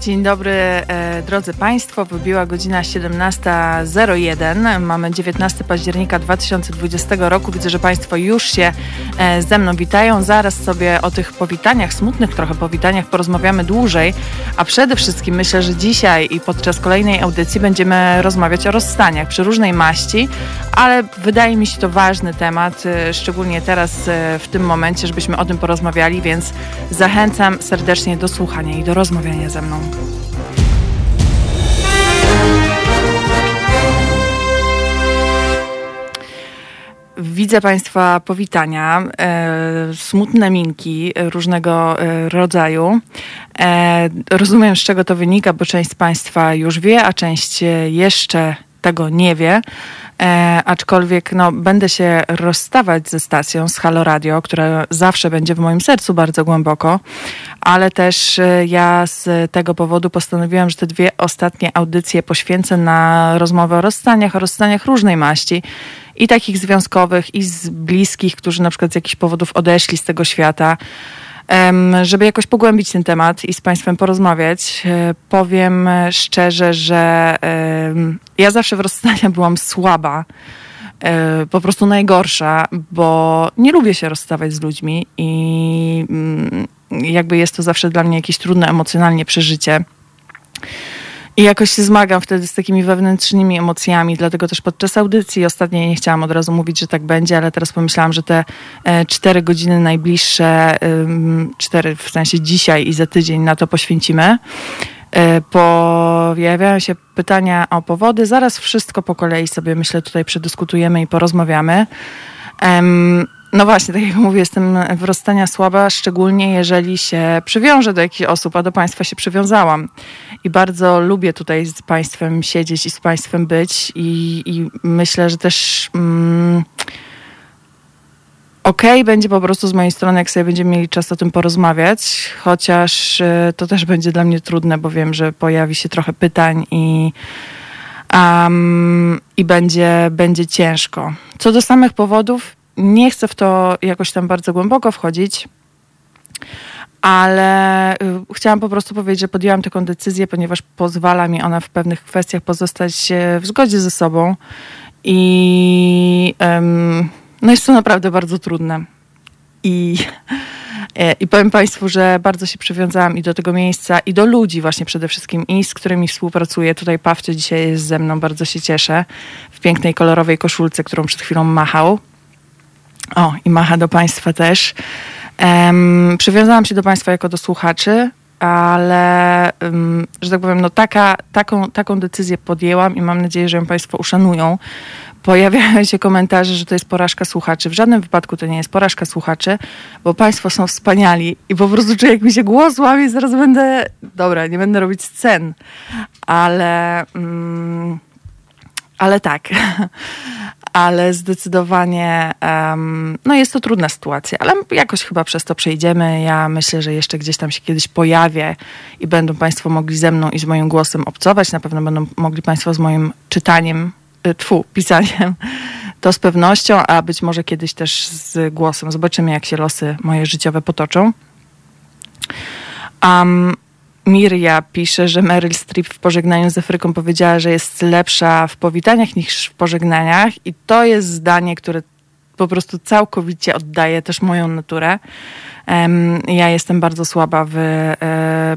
Dzień dobry e, drodzy Państwo, wybiła godzina 17.01, mamy 19 października 2020 roku. Widzę, że Państwo już się e, ze mną witają. Zaraz sobie o tych powitaniach, smutnych trochę powitaniach porozmawiamy dłużej, a przede wszystkim myślę, że dzisiaj i podczas kolejnej audycji będziemy rozmawiać o rozstaniach przy różnej maści, ale wydaje mi się to ważny temat, e, szczególnie teraz e, w tym momencie, żebyśmy o tym porozmawiali, więc zachęcam serdecznie do słuchania i do rozmawiania ze mną. Widzę Państwa powitania, e, smutne minki różnego e, rodzaju. E, rozumiem, z czego to wynika, bo część z Państwa już wie, a część jeszcze tego nie wie. E, aczkolwiek no, będę się rozstawać ze stacją, z Halo Radio, która zawsze będzie w moim sercu bardzo głęboko, ale też e, ja z tego powodu postanowiłam, że te dwie ostatnie audycje poświęcę na rozmowę o rozstaniach, o rozstaniach różnej maści i takich związkowych, i z bliskich, którzy na przykład z jakichś powodów odeszli z tego świata żeby jakoś pogłębić ten temat i z Państwem porozmawiać, e, powiem szczerze, że ja zawsze w rozstaniach byłam słaba, e, po prostu najgorsza, bo nie lubię się rozstawać z ludźmi i mm, jakby jest to zawsze dla mnie jakieś trudne emocjonalnie przeżycie. I jakoś się zmagam wtedy z takimi wewnętrznymi emocjami, dlatego też podczas audycji ostatniej nie chciałam od razu mówić, że tak będzie, ale teraz pomyślałam, że te e, cztery godziny najbliższe, cztery w sensie dzisiaj i za tydzień na to poświęcimy. E, pojawiają się pytania o powody. Zaraz wszystko po kolei sobie myślę tutaj przedyskutujemy i porozmawiamy. No właśnie, tak jak mówię, jestem w rozstania słaba, szczególnie jeżeli się przywiążę do jakichś osób, a do Państwa się przywiązałam. I bardzo lubię tutaj z Państwem siedzieć i z Państwem być. I, i myślę, że też... Mm, okej okay, będzie po prostu z mojej strony, jak sobie będziemy mieli czas o tym porozmawiać, chociaż y, to też będzie dla mnie trudne, bo wiem, że pojawi się trochę pytań i, um, i będzie, będzie ciężko. Co do samych powodów, nie chcę w to jakoś tam bardzo głęboko wchodzić, ale y, chciałam po prostu powiedzieć, że podjęłam taką decyzję, ponieważ pozwala mi ona w pewnych kwestiach pozostać w zgodzie ze sobą i no jest to naprawdę bardzo trudne. I, e, I powiem Państwu, że bardzo się przywiązałam i do tego miejsca, i do ludzi właśnie przede wszystkim, i z którymi współpracuję. Tutaj Pawcie dzisiaj jest ze mną, bardzo się cieszę. W pięknej, kolorowej koszulce, którą przed chwilą machał. O, i macha do Państwa też. Um, przywiązałam się do Państwa jako do słuchaczy, ale, um, że tak powiem, no taka, taką, taką decyzję podjęłam i mam nadzieję, że ją Państwo uszanują. Pojawiają się komentarze, że to jest porażka słuchaczy. W żadnym wypadku to nie jest porażka słuchaczy, bo Państwo są wspaniali i po prostu czuję, jak mi się głos łamie, zaraz będę, dobra, nie będę robić scen, ale, um, ale tak. ale zdecydowanie um, no jest to trudna sytuacja, ale jakoś chyba przez to przejdziemy. Ja myślę, że jeszcze gdzieś tam się kiedyś pojawię i będą Państwo mogli ze mną i z moim głosem obcować. Na pewno będą mogli Państwo z moim czytaniem, y, tfu, pisaniem to z pewnością, a być może kiedyś też z głosem. Zobaczymy, jak się losy moje życiowe potoczą. Um, Miria pisze, że Meryl Streep w pożegnaniu z Afryką powiedziała, że jest lepsza w powitaniach niż w pożegnaniach i to jest zdanie, które po prostu całkowicie oddaje też moją naturę. Ja jestem bardzo słaba w e,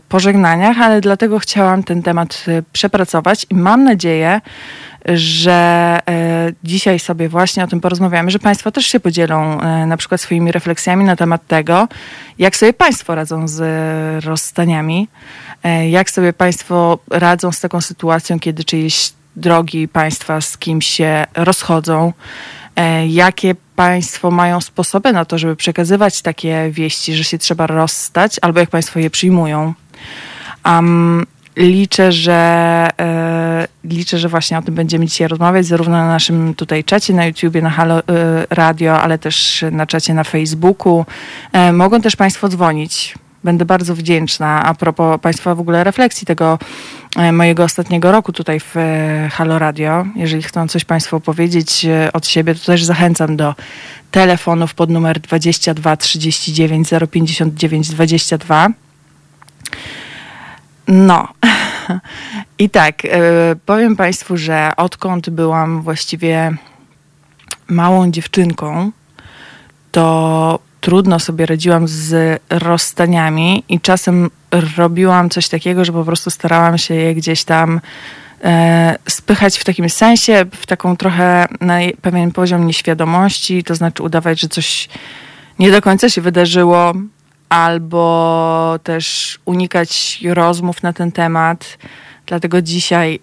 pożegnaniach, ale dlatego chciałam ten temat e, przepracować i mam nadzieję, że e, dzisiaj sobie właśnie o tym porozmawiamy, że Państwo też się podzielą na przykład swoimi refleksjami na temat tego, jak sobie Państwo radzą z rozstaniami, jak sobie Państwo radzą z taką sytuacją, kiedy czyjeś drogi Państwa z kimś się rozchodzą, jakie Państwo mają sposoby na to, żeby przekazywać takie wieści, że się trzeba rozstać, albo jak Państwo je przyjmują. Um, liczę, że e, liczę, że właśnie o tym będziemy dzisiaj rozmawiać, zarówno na naszym tutaj czacie na YouTubie, na Halo e, Radio, ale też na czacie na Facebooku. E, mogą też Państwo dzwonić będę bardzo wdzięczna a propos Państwa w ogóle refleksji tego e, mojego ostatniego roku tutaj w e, Halo Radio. Jeżeli chcą coś Państwo powiedzieć e, od siebie, to też zachęcam do telefonów pod numer 22 39 059 22. No. I tak, powiem Państwu, że odkąd byłam właściwie małą dziewczynką, to trudno sobie radziłam z rozstaniami i czasem robiłam coś takiego, że po prostu starałam się je gdzieś tam e, spychać w takim sensie, w taką trochę na pewien poziom nieświadomości, to znaczy udawać, że coś nie do końca się wydarzyło, albo też unikać rozmów na ten temat. Dlatego dzisiaj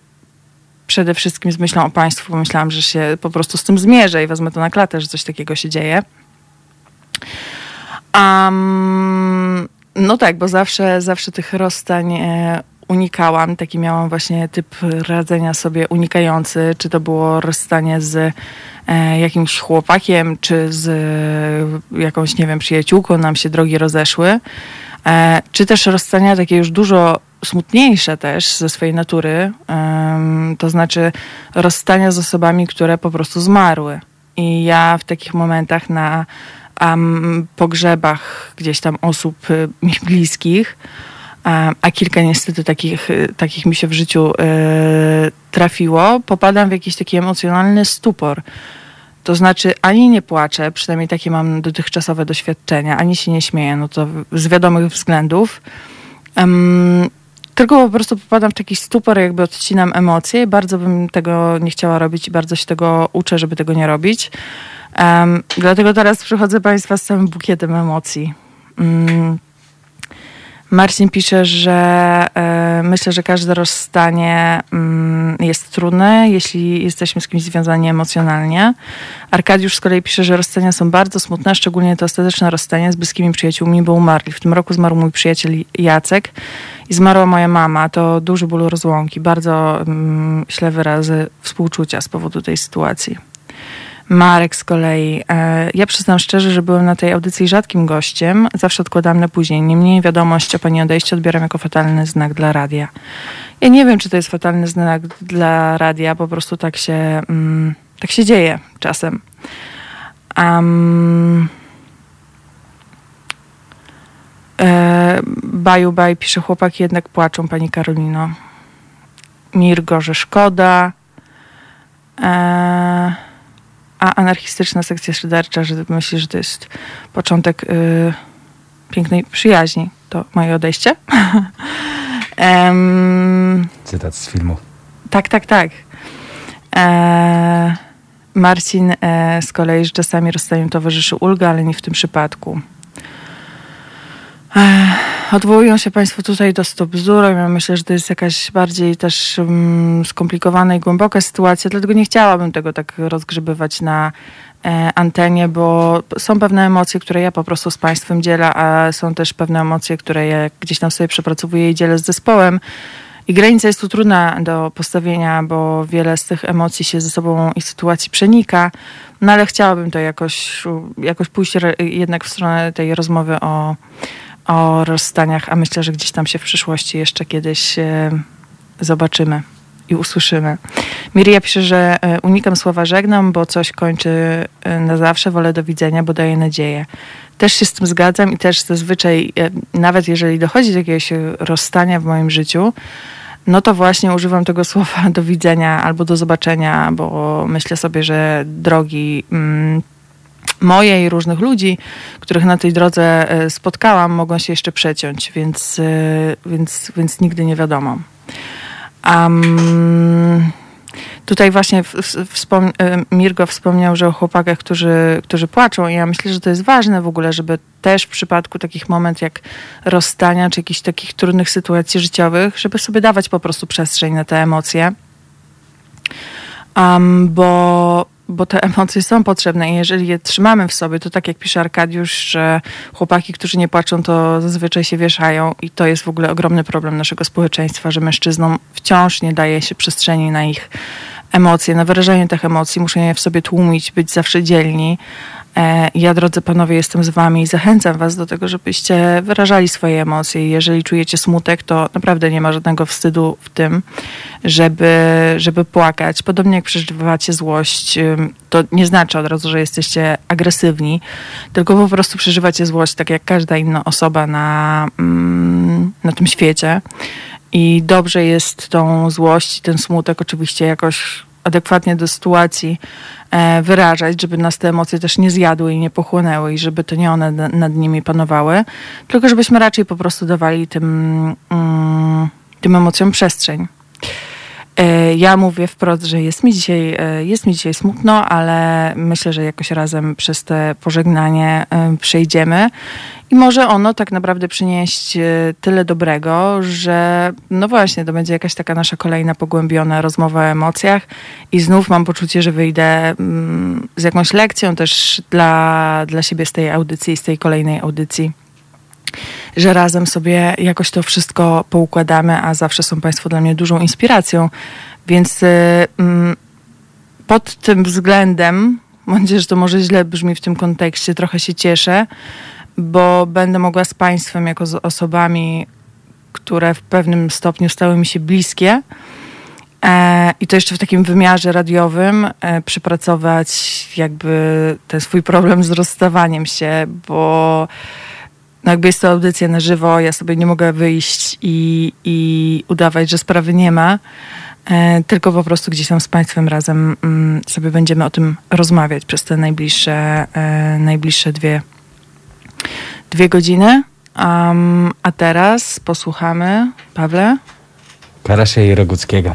przede wszystkim z myślą o państwu pomyślałam, że się po prostu z tym zmierzę i wezmę to na klatę, że coś takiego się dzieje. Um, no tak, bo zawsze, zawsze tych rozstań e, unikałam. Taki miałam właśnie typ radzenia sobie unikający, czy to było rozstanie z e, jakimś chłopakiem, czy z e, jakąś, nie wiem, przyjaciółką, nam się drogi rozeszły. Czy też rozstania takie już dużo smutniejsze też ze swojej natury, to znaczy rozstania z osobami, które po prostu zmarły. I ja w takich momentach na um, pogrzebach gdzieś tam osób y, mi bliskich, um, a kilka niestety takich, y, takich mi się w życiu y, trafiło, popadam w jakiś taki emocjonalny stupor. To znaczy, ani nie płaczę, przynajmniej takie mam dotychczasowe doświadczenia, ani się nie śmieję, no to z wiadomych względów. Um, tylko po prostu popadam w taki stupor, jakby odcinam emocje. Bardzo bym tego nie chciała robić i bardzo się tego uczę, żeby tego nie robić. Um, dlatego teraz przychodzę Państwa z całym bukietem emocji. Um, Marcin pisze, że e, myślę, że każde rozstanie mm, jest trudne, jeśli jesteśmy z kimś związani emocjonalnie. Arkadiusz z kolei pisze, że rozstania są bardzo smutne, szczególnie to ostateczne rozstanie z bliskimi przyjaciółmi, bo umarli. W tym roku zmarł mój przyjaciel Jacek i zmarła moja mama. To duży ból rozłąki. Bardzo mm, źle wyrazy współczucia z powodu tej sytuacji. Marek z kolei. E, ja przyznam szczerze, że byłem na tej audycji rzadkim gościem. Zawsze odkładam na później. Niemniej wiadomość o pani odejściu odbieram jako fatalny znak dla radia. Ja nie wiem, czy to jest fatalny znak dla radia. Po prostu tak się, mm, tak się dzieje czasem. Um, e, baju baj pisze chłopaki jednak płaczą pani Karolino. Mirgo, że szkoda. E, a anarchistyczna sekcja szydercza, że myśli, że to jest początek y, pięknej przyjaźni. To moje odejście. um, Cytat z filmu. Tak, tak, tak. E, Marcin e, z kolei, że czasami rozstaniu towarzyszy ulga, ale nie w tym przypadku. Odwołują się Państwo tutaj do stop bzdurą. Ja myślę, że to jest jakaś bardziej też um, skomplikowana i głęboka sytuacja, dlatego nie chciałabym tego tak rozgrzebywać na e, antenie, bo są pewne emocje, które ja po prostu z Państwem dzielę, a są też pewne emocje, które ja gdzieś tam sobie przepracowuję i dzielę z zespołem. I granica jest tu trudna do postawienia, bo wiele z tych emocji się ze sobą i sytuacji przenika. No ale chciałabym to jakoś, jakoś pójść jednak w stronę tej rozmowy o o rozstaniach, a myślę, że gdzieś tam się w przyszłości jeszcze kiedyś e, zobaczymy i usłyszymy. Miria pisze, że e, unikam słowa żegnam, bo coś kończy e, na zawsze, wolę do widzenia, bo daje nadzieję. Też się z tym zgadzam i też zazwyczaj, nawet jeżeli dochodzi do jakiegoś rozstania w moim życiu, no to właśnie używam tego słowa do widzenia albo do zobaczenia, bo myślę sobie, że drogi mm, moje i różnych ludzi, których na tej drodze e, spotkałam, mogą się jeszcze przeciąć, więc, e, więc, więc nigdy nie wiadomo. Um, tutaj właśnie wspom e, Mirgo wspomniał, że o chłopakach, którzy, którzy płaczą i ja myślę, że to jest ważne w ogóle, żeby też w przypadku takich momentów jak rozstania, czy jakichś takich trudnych sytuacji życiowych, żeby sobie dawać po prostu przestrzeń na te emocje. Um, bo bo te emocje są potrzebne i jeżeli je trzymamy w sobie, to tak jak pisze Arkadiusz, że chłopaki, którzy nie płaczą, to zazwyczaj się wieszają i to jest w ogóle ogromny problem naszego społeczeństwa, że mężczyznom wciąż nie daje się przestrzeni na ich emocje, na wyrażanie tych emocji, muszą je w sobie tłumić, być zawsze dzielni, ja, drodzy panowie, jestem z wami i zachęcam was do tego, żebyście wyrażali swoje emocje. Jeżeli czujecie smutek, to naprawdę nie ma żadnego wstydu w tym, żeby, żeby płakać. Podobnie jak przeżywacie złość, to nie znaczy od razu, że jesteście agresywni, tylko po prostu przeżywacie złość tak jak każda inna osoba na, na tym świecie. I dobrze jest tą złość, ten smutek oczywiście jakoś adekwatnie do sytuacji e, wyrażać, żeby nas te emocje też nie zjadły i nie pochłonęły i żeby to nie one nad nimi panowały, tylko żebyśmy raczej po prostu dawali tym, mm, tym emocjom przestrzeń. E, ja mówię wprost, że jest mi, dzisiaj, e, jest mi dzisiaj smutno, ale myślę, że jakoś razem przez te pożegnanie e, przejdziemy. I może ono tak naprawdę przynieść tyle dobrego, że no właśnie, to będzie jakaś taka nasza kolejna pogłębiona rozmowa o emocjach i znów mam poczucie, że wyjdę mm, z jakąś lekcją też dla, dla siebie z tej audycji, z tej kolejnej audycji że razem sobie jakoś to wszystko poukładamy, a zawsze są Państwo dla mnie dużą inspiracją. Więc y, mm, pod tym względem, mam nadzieję, że to może źle brzmi w tym kontekście, trochę się cieszę, bo będę mogła z Państwem, jako z osobami, które w pewnym stopniu stały mi się bliskie, e, i to jeszcze w takim wymiarze radiowym e, przypracować jakby ten swój problem z rozstawaniem się, bo no jakby jest to audycja na żywo, ja sobie nie mogę wyjść i, i udawać, że sprawy nie ma, e, tylko po prostu gdzieś tam z Państwem razem mm, sobie będziemy o tym rozmawiać przez te najbliższe, e, najbliższe dwie, dwie godziny. Um, a teraz posłuchamy, Pawle? Karasia i Roguckiego.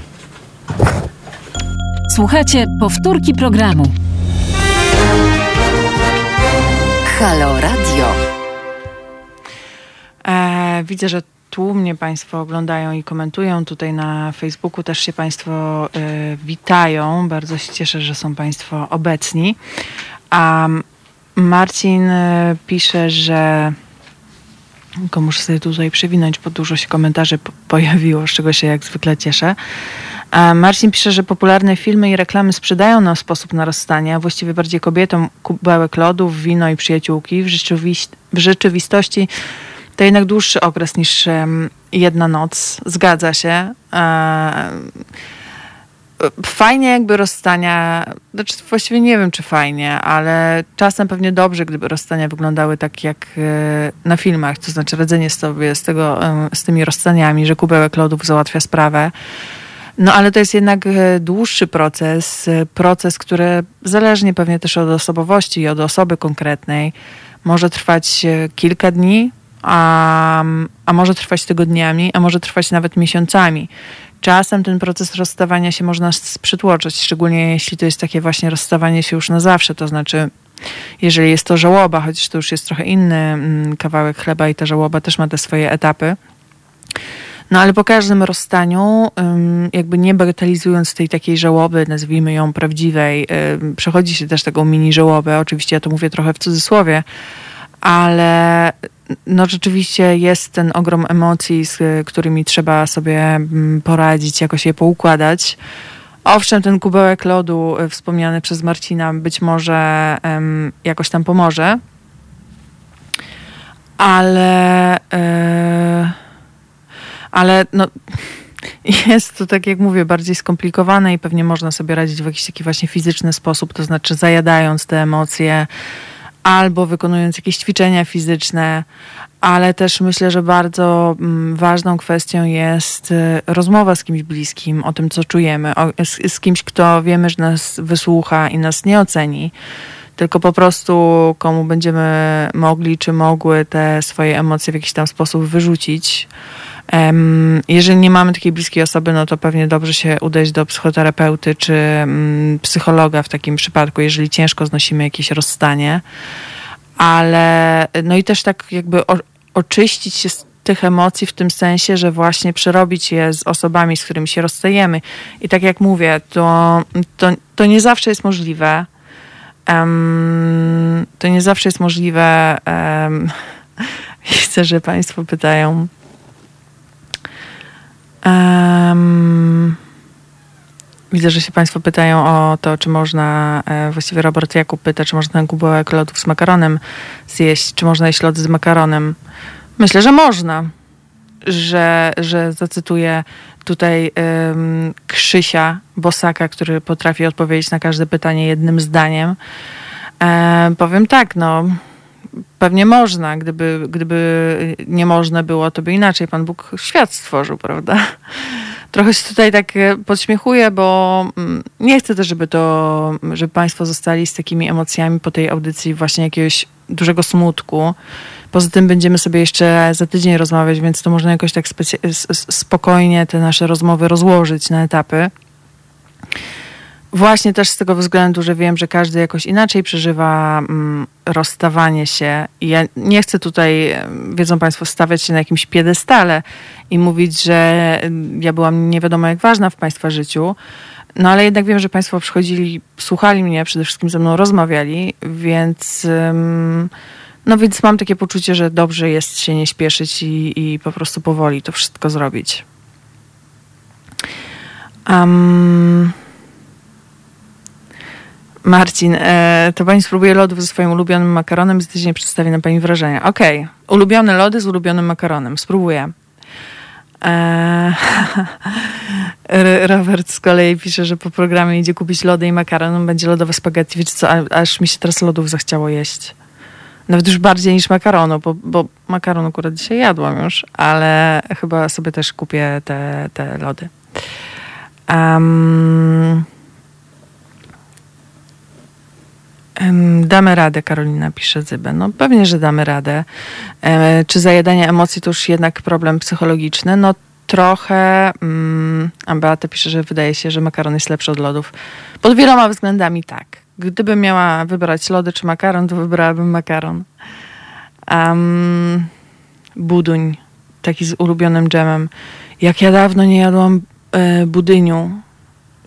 Słuchajcie powtórki programu. Halo Radio. E, widzę, że tłumnie Państwo oglądają i komentują. Tutaj na Facebooku też się Państwo e, witają. Bardzo się cieszę, że są Państwo obecni. A Marcin e, pisze, że tylko muszę sobie tutaj przewinąć, bo dużo się komentarzy pojawiło, z czego się jak zwykle cieszę. Marcin pisze, że popularne filmy i reklamy sprzedają nam sposób na rozstanie, a właściwie bardziej kobietom kubełek lodów, wino i przyjaciółki. W, w rzeczywistości to jednak dłuższy okres niż jedna noc. Zgadza się. E, fajnie jakby rozstania, znaczy właściwie nie wiem czy fajnie, ale czasem pewnie dobrze, gdyby rozstania wyglądały tak jak e, na filmach, to znaczy radzenie sobie z, tego, z tymi rozstaniami, że kubełek lodów załatwia sprawę. No ale to jest jednak e, dłuższy proces, proces, który zależnie pewnie też od osobowości i od osoby konkretnej, może trwać kilka dni, a, a może trwać tygodniami, a może trwać nawet miesiącami. Czasem ten proces rozstawania się można przytłoczyć, szczególnie jeśli to jest takie właśnie rozstawanie się już na zawsze, to znaczy jeżeli jest to żałoba, chociaż to już jest trochę inny mm, kawałek chleba i ta żałoba też ma te swoje etapy. No ale po każdym rozstaniu, jakby nie bagatelizując tej takiej żałoby, nazwijmy ją prawdziwej, przechodzi się też taką mini żałobę. Oczywiście ja to mówię trochę w cudzysłowie, ale no rzeczywiście jest ten ogrom emocji, z którymi trzeba sobie mm, poradzić, jakoś je poukładać. Owszem, ten kubełek lodu e, wspomniany przez Marcina być może um, jakoś tam pomoże, ale, e, ale no, jest to, tak jak mówię, bardziej skomplikowane i pewnie można sobie radzić w jakiś taki właśnie fizyczny sposób, to znaczy zajadając te emocje, albo wykonując jakieś ćwiczenia fizyczne, ale też myślę, że bardzo mm, ważną kwestią jest y, rozmowa z kimś bliskim o tym, co czujemy, z, z kimś, kto wiemy, że nas wysłucha i nas nie oceni tylko po prostu komu będziemy mogli czy mogły te swoje emocje w jakiś tam sposób wyrzucić. Jeżeli nie mamy takiej bliskiej osoby, no to pewnie dobrze się udać do psychoterapeuty czy mm, psychologa w takim przypadku, jeżeli ciężko znosimy jakieś rozstanie. Ale no i też tak jakby oczyścić się z tych emocji w tym sensie, że właśnie przerobić je z osobami, z którymi się rozstajemy. I tak jak mówię, to, to, to nie zawsze jest możliwe. Um, to nie zawsze jest możliwe. Um, że Państwo pytają, Um, widzę, że się Państwo pytają o to, czy można, e, właściwie Robert Jakub pyta, czy można kubełek lodów z makaronem zjeść, czy można jeść lody z makaronem. Myślę, że można. Że, że zacytuję tutaj um, Krzysia Bosaka, który potrafi odpowiedzieć na każde pytanie jednym zdaniem. E, powiem tak, no pewnie można. Gdyby, gdyby nie można było, to by inaczej Pan Bóg świat stworzył, prawda? Trochę się tutaj tak e, podśmiechuję, bo mm, nie chcę też, żeby to, żeby Państwo zostali z takimi emocjami po tej audycji właśnie jakiegoś dużego smutku. Poza tym będziemy sobie jeszcze za tydzień rozmawiać, więc to można jakoś tak spokojnie te nasze rozmowy rozłożyć na etapy. Właśnie też z tego względu, że wiem, że każdy jakoś inaczej przeżywa mm, rozstawanie się. I ja nie chcę tutaj, wiedzą Państwo, stawiać się na jakimś piedestale i mówić, że ja byłam nie wiadomo jak ważna w Państwa życiu. No ale jednak wiem, że Państwo przychodzili, słuchali mnie, przede wszystkim ze mną rozmawiali, więc. No więc mam takie poczucie, że dobrze jest się nie śpieszyć i, i po prostu powoli to wszystko zrobić. Um, Marcin, e, to pani spróbuje lodów ze swoim ulubionym makaronem i tydzień przedstawi na pani wrażenia. Okej, okay. ulubione lody z ulubionym makaronem. Spróbuję. E, Robert z kolei pisze, że po programie idzie kupić lody i makaron, będzie lodowe spaghetti. Wiecie co, aż mi się teraz lodów zachciało jeść. Nawet już bardziej niż makaronu, bo, bo makaron akurat dzisiaj jadłam już, ale chyba sobie też kupię te, te lody. Um, Damy radę, Karolina pisze Zybę. No pewnie, że damy radę. Czy zajadanie emocji to już jednak problem psychologiczny? No trochę. Um, Beata pisze, że wydaje się, że makaron jest lepszy od lodów. Pod wieloma względami tak. Gdybym miała wybrać lody czy makaron, to wybrałabym makaron. Um, buduń, taki z ulubionym dżemem. Jak ja dawno nie jadłam e, budyniu.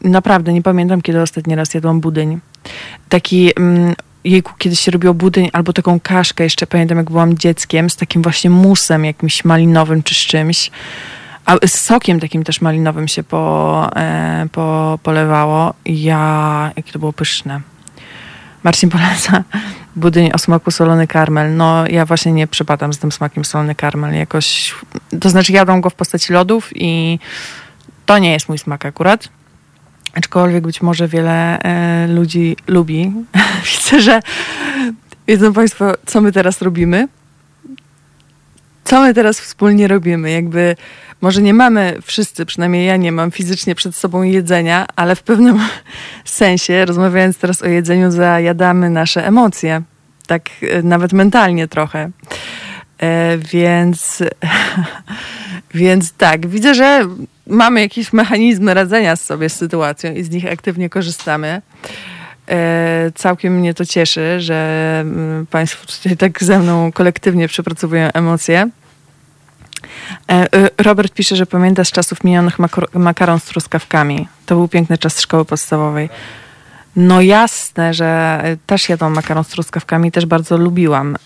Naprawdę nie pamiętam, kiedy ostatni raz jadłam budyń taki mm, jejku, kiedyś się robiło budyń albo taką kaszkę, jeszcze pamiętam jak byłam dzieckiem, z takim właśnie musem jakimś malinowym czy z czymś. A z sokiem takim też malinowym się po, e, po, polewało. Ja, jakie to było pyszne. Marcin poleca budyń o smaku solony karmel. No ja właśnie nie przypadam z tym smakiem solony karmel. Jakoś, to znaczy jadłam go w postaci lodów i to nie jest mój smak akurat. Aczkolwiek być może wiele e, ludzi lubi. Widzę, że wiedzą Państwo, co my teraz robimy. Co my teraz wspólnie robimy? Jakby może nie mamy wszyscy, przynajmniej ja nie mam fizycznie przed sobą jedzenia, ale w pewnym sensie, rozmawiając teraz o jedzeniu, zajadamy nasze emocje. Tak e, nawet mentalnie trochę. E, więc, więc tak, widzę, że mamy jakieś mechanizmy radzenia sobie z sytuacją i z nich aktywnie korzystamy. E, całkiem mnie to cieszy, że mm, Państwo tutaj tak ze mną kolektywnie przepracowują emocje. E, Robert pisze, że pamięta z czasów minionych makaron z truskawkami. To był piękny czas szkoły podstawowej. No jasne, że też jadłam makaron z truskawkami, też bardzo lubiłam.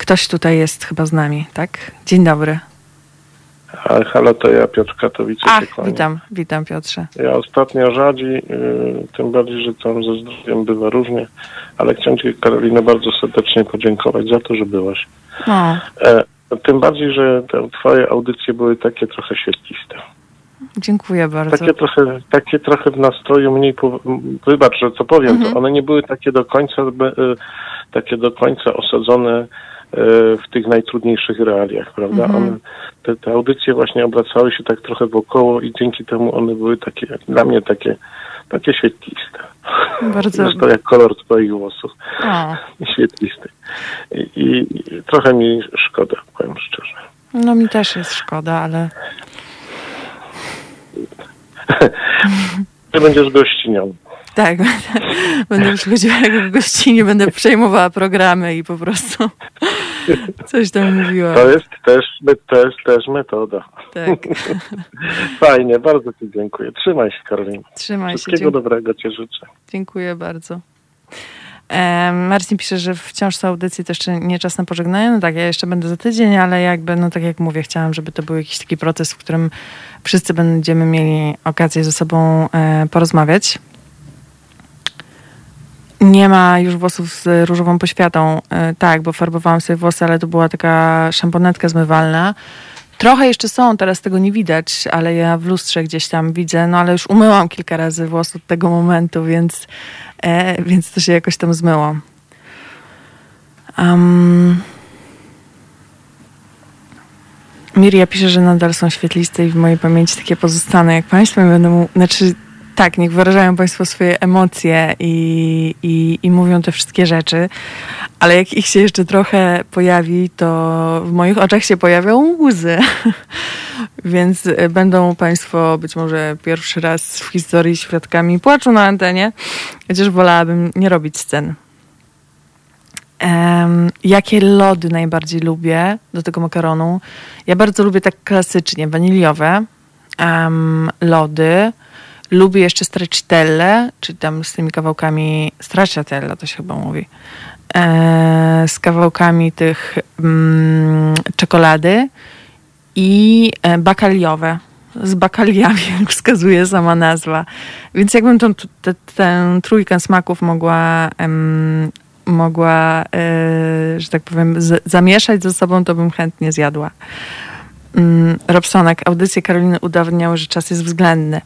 Ktoś tutaj jest chyba z nami, tak? Dzień dobry. Halo, to ja Piotr Katowice Ach, witam, witam Piotrze. Ja ostatnio rzadzi, yy, tym bardziej, że tam ze zdrowiem bywa różnie, ale chciałem Ci Karolina bardzo serdecznie podziękować za to, że byłaś. No. E, tym bardziej, że te Twoje audycje były takie trochę świetliste. Dziękuję bardzo. Takie trochę, takie trochę w nastroju mniej, po, wybacz, że co powiem, mhm. to one nie były takie do końca, y, takie do końca osadzone w tych najtrudniejszych realiach, prawda? Mhm. One, te, te audycje właśnie obracały się tak trochę wokoło i dzięki temu one były takie, dla mnie takie, takie świetliste. Bardzo. Zresztą jak kolor twoich włosów. O. Świetlisty. I, I, I trochę mi szkoda, powiem szczerze. No mi też jest szkoda, ale... Ty będziesz gościnią. Tak, będę przychodziła jako gościnie, będę przejmowała programy i po prostu coś tam mówiła. To jest też, też, też metoda. Tak. Fajnie, bardzo Ci dziękuję. Trzymaj się, Karolina. Trzymaj Wszystkiego się. Wszystkiego dobrego Ci życzę. Dziękuję bardzo. Marcin pisze, że wciąż są audycje, to jeszcze nie czas na pożegnanie. No tak, ja jeszcze będę za tydzień, ale jakby, no tak jak mówię, chciałam, żeby to był jakiś taki proces, w którym wszyscy będziemy mieli okazję ze sobą e, porozmawiać. Nie ma już włosów z różową poświatą. E, tak, bo farbowałam sobie włosy, ale to była taka szamponetka zmywalna. Trochę jeszcze są, teraz tego nie widać, ale ja w lustrze gdzieś tam widzę, no ale już umyłam kilka razy włos od tego momentu, więc, e, więc to się jakoś tam zmyło. Um, Miria pisze, że nadal są świetliste i w mojej pamięci takie pozostane. Jak Państwo będą, znaczy tak, niech wyrażają Państwo swoje emocje i, i, i mówią te wszystkie rzeczy, ale jak ich się jeszcze trochę pojawi, to w moich oczach się pojawią łzy. Więc e, będą Państwo być może pierwszy raz w historii świadkami płaczu na antenie, chociaż wolałabym nie robić scen. Um, jakie lody najbardziej lubię do tego makaronu? Ja bardzo lubię tak klasycznie, waniliowe um, lody. Lubię jeszcze stracciatelle, czyli tam z tymi kawałkami, stracciatella to się chyba mówi, e, z kawałkami tych mm, czekolady i e, bakaliowe, z bakaliami, jak wskazuje sama nazwa. Więc jakbym tą, tę trójkę smaków mogła em, mogła, e, że tak powiem, z, zamieszać ze sobą, to bym chętnie zjadła. Mm, Robsonek, audycje Karoliny udawniały, że czas jest względny.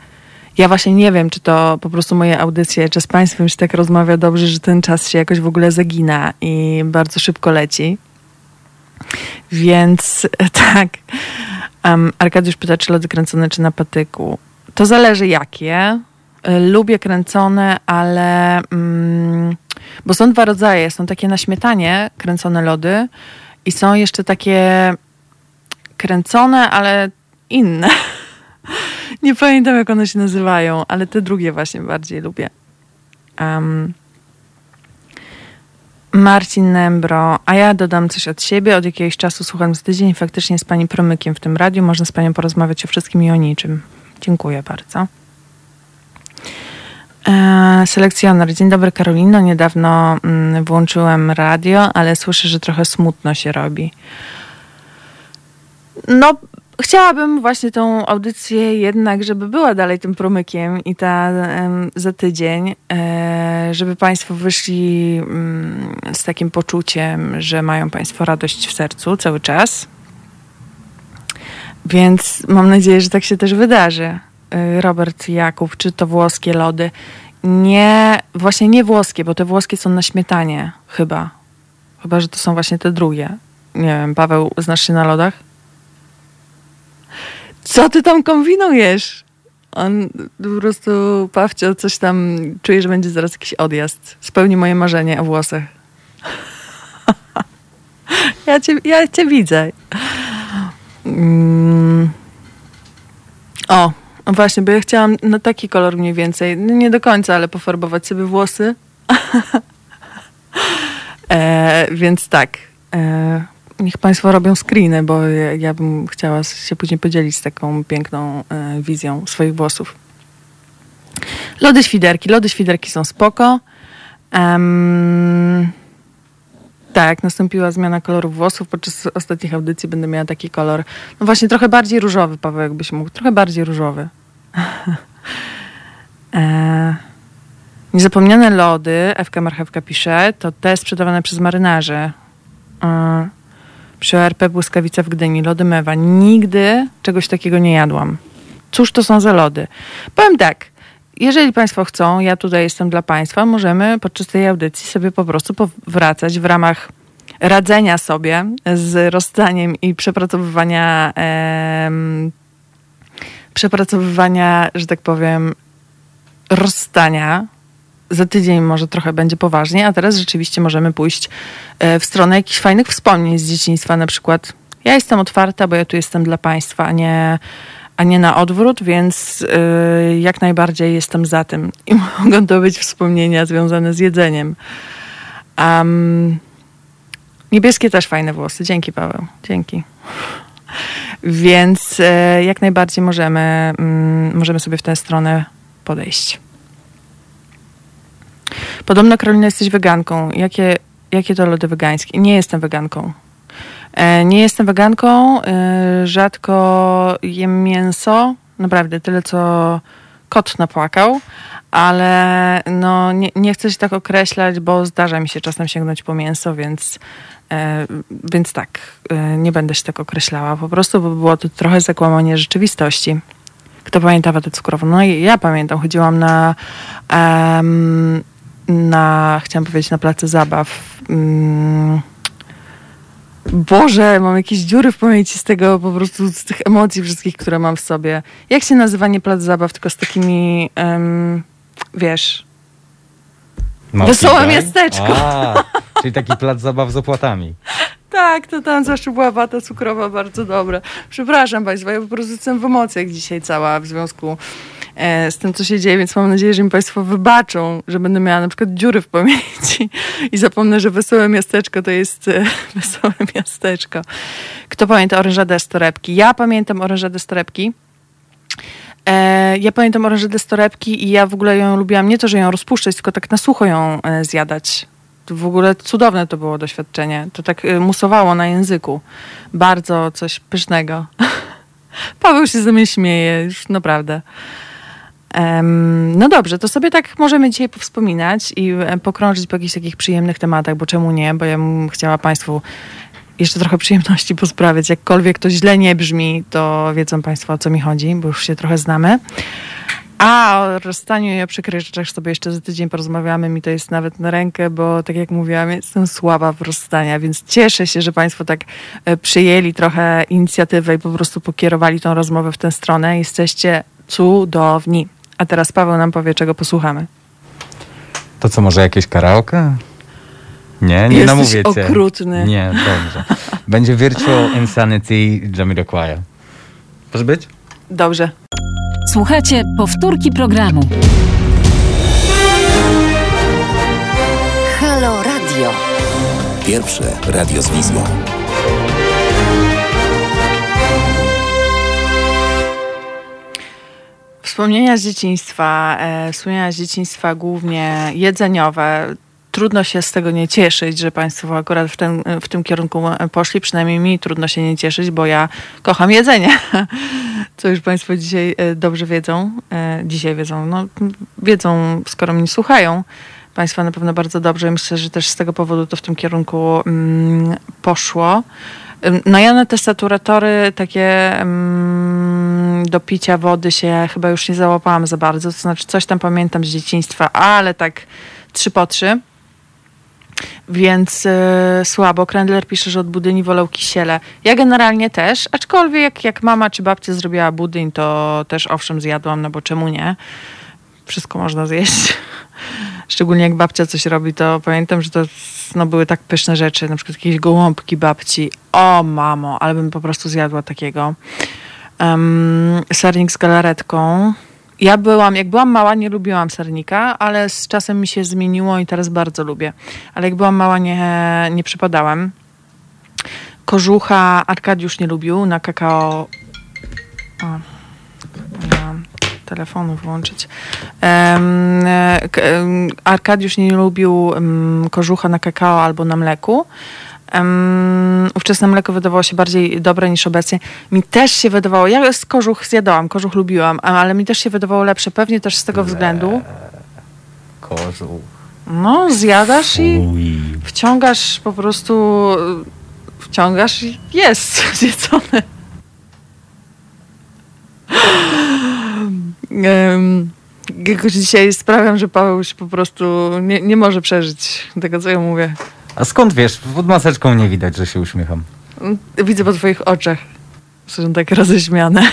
Ja właśnie nie wiem, czy to po prostu moje audycje, czy z Państwem się tak rozmawia dobrze, że ten czas się jakoś w ogóle zagina i bardzo szybko leci. Więc tak. Um, Arkadiusz pyta, czy lody kręcone, czy na patyku. To zależy jakie. Lubię kręcone, ale... Mm, bo są dwa rodzaje. Są takie na śmietanie kręcone lody i są jeszcze takie kręcone, ale inne. Nie pamiętam, jak one się nazywają, ale te drugie właśnie bardziej lubię. Um, Marcin Nembro, a ja dodam coś od siebie. Od jakiegoś czasu słucham z tydzień faktycznie z pani Promykiem w tym radiu. Można z panią porozmawiać o wszystkim i o niczym. Dziękuję bardzo. E, selekcjoner. Dzień dobry Karolino. Niedawno mm, włączyłem radio, ale słyszę, że trochę smutno się robi. No, chciałabym właśnie tą audycję jednak, żeby była dalej tym promykiem i ta za tydzień, e, żeby Państwo wyszli mm, z takim poczuciem, że mają Państwo radość w sercu cały czas. Więc mam nadzieję, że tak się też wydarzy. E, Robert Jakub, czy to włoskie lody. Nie, właśnie nie włoskie, bo te włoskie są na śmietanie, chyba. Chyba, że to są właśnie te drugie. Nie wiem, Paweł, znasz się na lodach? Co ty tam kombinujesz? On po prostu, Pawcio, coś tam czuje, że będzie zaraz jakiś odjazd. Spełni moje marzenie o włosach. ja, cię, ja cię widzę. Mm. O, właśnie, bo ja chciałam na taki kolor mniej więcej, nie do końca, ale pofarbować sobie włosy. e, więc tak. E, niech Państwo robią screeny, bo ja, ja, bym chciała się później podzielić z taką piękną e, wizją swoich włosów. Lody świderki. Lody świderki są spoko. Um, tak, nastąpiła zmiana koloru włosów. Podczas ostatnich audycji będę miała taki kolor, no właśnie trochę bardziej różowy, Paweł, jakbyś mógł. Trochę bardziej różowy. e, niezapomniane lody, Ewka Marchewka pisze, to te sprzedawane przez marynarzy. E, przy ORP Błyskawica w Gdyni, lody mewa. Nigdy czegoś takiego nie jadłam. Cóż to są za lody? Powiem tak, jeżeli Państwo chcą, ja tutaj jestem dla Państwa, możemy podczas tej audycji sobie po prostu powracać w ramach radzenia sobie z rozstaniem i przepracowywania, e, przepracowywania, że tak powiem, rozstania za tydzień może trochę będzie poważniej, a teraz rzeczywiście możemy pójść e, w stronę jakichś fajnych wspomnień z dzieciństwa. Na przykład ja jestem otwarta, bo ja tu jestem dla Państwa, a nie, a nie na odwrót, więc yy, jak najbardziej jestem za tym. I mogą to być wspomnienia związane z jedzeniem. Um, niebieskie też fajne włosy. Dzięki, Paweł. Dzięki. Więc yy, jak najbardziej możemy, yy, możemy sobie w tę stronę podejść. Podobno, Karolina, jesteś weganką. Jakie, jakie to lody wegańskie? Nie jestem weganką. E, nie jestem weganką. E, rzadko jem mięso. Naprawdę, tyle co kot napłakał, ale no, nie, nie chcę się tak określać, bo zdarza mi się czasem sięgnąć po mięso, więc, e, więc tak, nie będę się tak określała. Po prostu bo było to trochę zakłamanie rzeczywistości. Kto pamięta watę cukrową? No i ja pamiętam, chodziłam na, em, na chciałam powiedzieć, na place zabaw. Mm, Boże, mam jakieś dziury w pamięci z tego, po prostu z tych emocji wszystkich, które mam w sobie. Jak się nazywa nie plac zabaw, tylko z takimi, em, wiesz, Wesołe miasteczko. A, czyli taki plac zabaw z opłatami. tak, to tam zawsze była wata cukrowa bardzo dobra. Przepraszam Państwa, ja po prostu jestem w emocjach dzisiaj cała w związku z tym, co się dzieje, więc mam nadzieję, że mi Państwo wybaczą, że będę miała na przykład dziury w pamięci i zapomnę, że Wesołe Miasteczko to jest e, Wesołe Miasteczko. Kto pamięta orężadę z torebki? Ja pamiętam orężadę z torebki. E, ja pamiętam orężadę z torebki i ja w ogóle ją lubiłam nie to, że ją rozpuszczać, tylko tak na sucho ją e, zjadać. W ogóle cudowne to było doświadczenie. To tak e, musowało na języku. Bardzo coś pysznego. Paweł się ze mnie śmieje, już naprawdę. No dobrze, to sobie tak możemy dzisiaj powspominać i e, pokrążyć po jakichś takich przyjemnych tematach, bo czemu nie? Bo ja bym chciała Państwu jeszcze trochę przyjemności posprawiać. Jakkolwiek to źle nie brzmi, to wiedzą Państwo o co mi chodzi, bo już się trochę znamy. A o rozstaniu i o przykrych rzeczach sobie jeszcze za tydzień porozmawiamy. Mi to jest nawet na rękę, bo tak jak mówiłam, jestem słaba w rozstania, więc cieszę się, że Państwo tak e, przyjęli trochę inicjatywę i po prostu pokierowali tą rozmowę w tę stronę. Jesteście cudowni. A teraz Paweł nam powie, czego posłuchamy. To co, może jakieś karaoke? Nie, nie Jesteś namówię cię. okrutny. Nie, dobrze. Będzie Virtual Insanity Jamiroquai. Może być? Dobrze. Słuchajcie powtórki programu. Halo Radio. Pierwsze radio z wizją. Wspomnienia z dzieciństwa, e, wspomnienia z dzieciństwa głównie jedzeniowe. Trudno się z tego nie cieszyć, że Państwo akurat w, ten, w tym kierunku poszli. Przynajmniej mi trudno się nie cieszyć, bo ja kocham jedzenie. Co już Państwo dzisiaj e, dobrze wiedzą. E, dzisiaj wiedzą, no wiedzą, skoro mnie słuchają. Państwa na pewno bardzo dobrze. Myślę, że też z tego powodu to w tym kierunku mm, poszło. No ja na te saturatory takie mm, do picia wody się chyba już nie załapałam za bardzo. To znaczy coś tam pamiętam z dzieciństwa, ale tak trzy po trzy. Więc y, słabo. Krendler pisze, że od budyni wolał kisiele. Ja generalnie też, aczkolwiek jak, jak mama czy babcia zrobiła budyń, to też owszem zjadłam, no bo czemu nie? Wszystko można zjeść. Szczególnie jak babcia coś robi, to pamiętam, że to no, były tak pyszne rzeczy, na przykład jakieś gołąbki babci. O mamo, ale bym po prostu zjadła takiego. Um, sernik z galaretką. Ja byłam, jak byłam mała, nie lubiłam sernika, ale z czasem mi się zmieniło i teraz bardzo lubię. Ale jak byłam mała, nie, nie przypadałem. Kożucha Arkadiusz nie lubił na kakao. O, telefonu włączyć. E, Arkadiusz nie lubił kożucha na kakao albo na mleku. Um, ówczesne mleko wydawało się bardziej dobre niż obecnie. Mi też się wydawało, ja z kożuch zjadałam, kożuch lubiłam, ale mi też się wydawało lepsze, pewnie też z tego względu. Kożuch. No, zjadasz i wciągasz po prostu, wciągasz i jest zjedzone. Em, Jakoś dzisiaj sprawiam, że Paweł się po prostu nie, nie może przeżyć tego, co ja mówię. A skąd wiesz? Pod maseczką nie widać, że się uśmiecham. Widzę po twoich oczach, są tak roześmiane.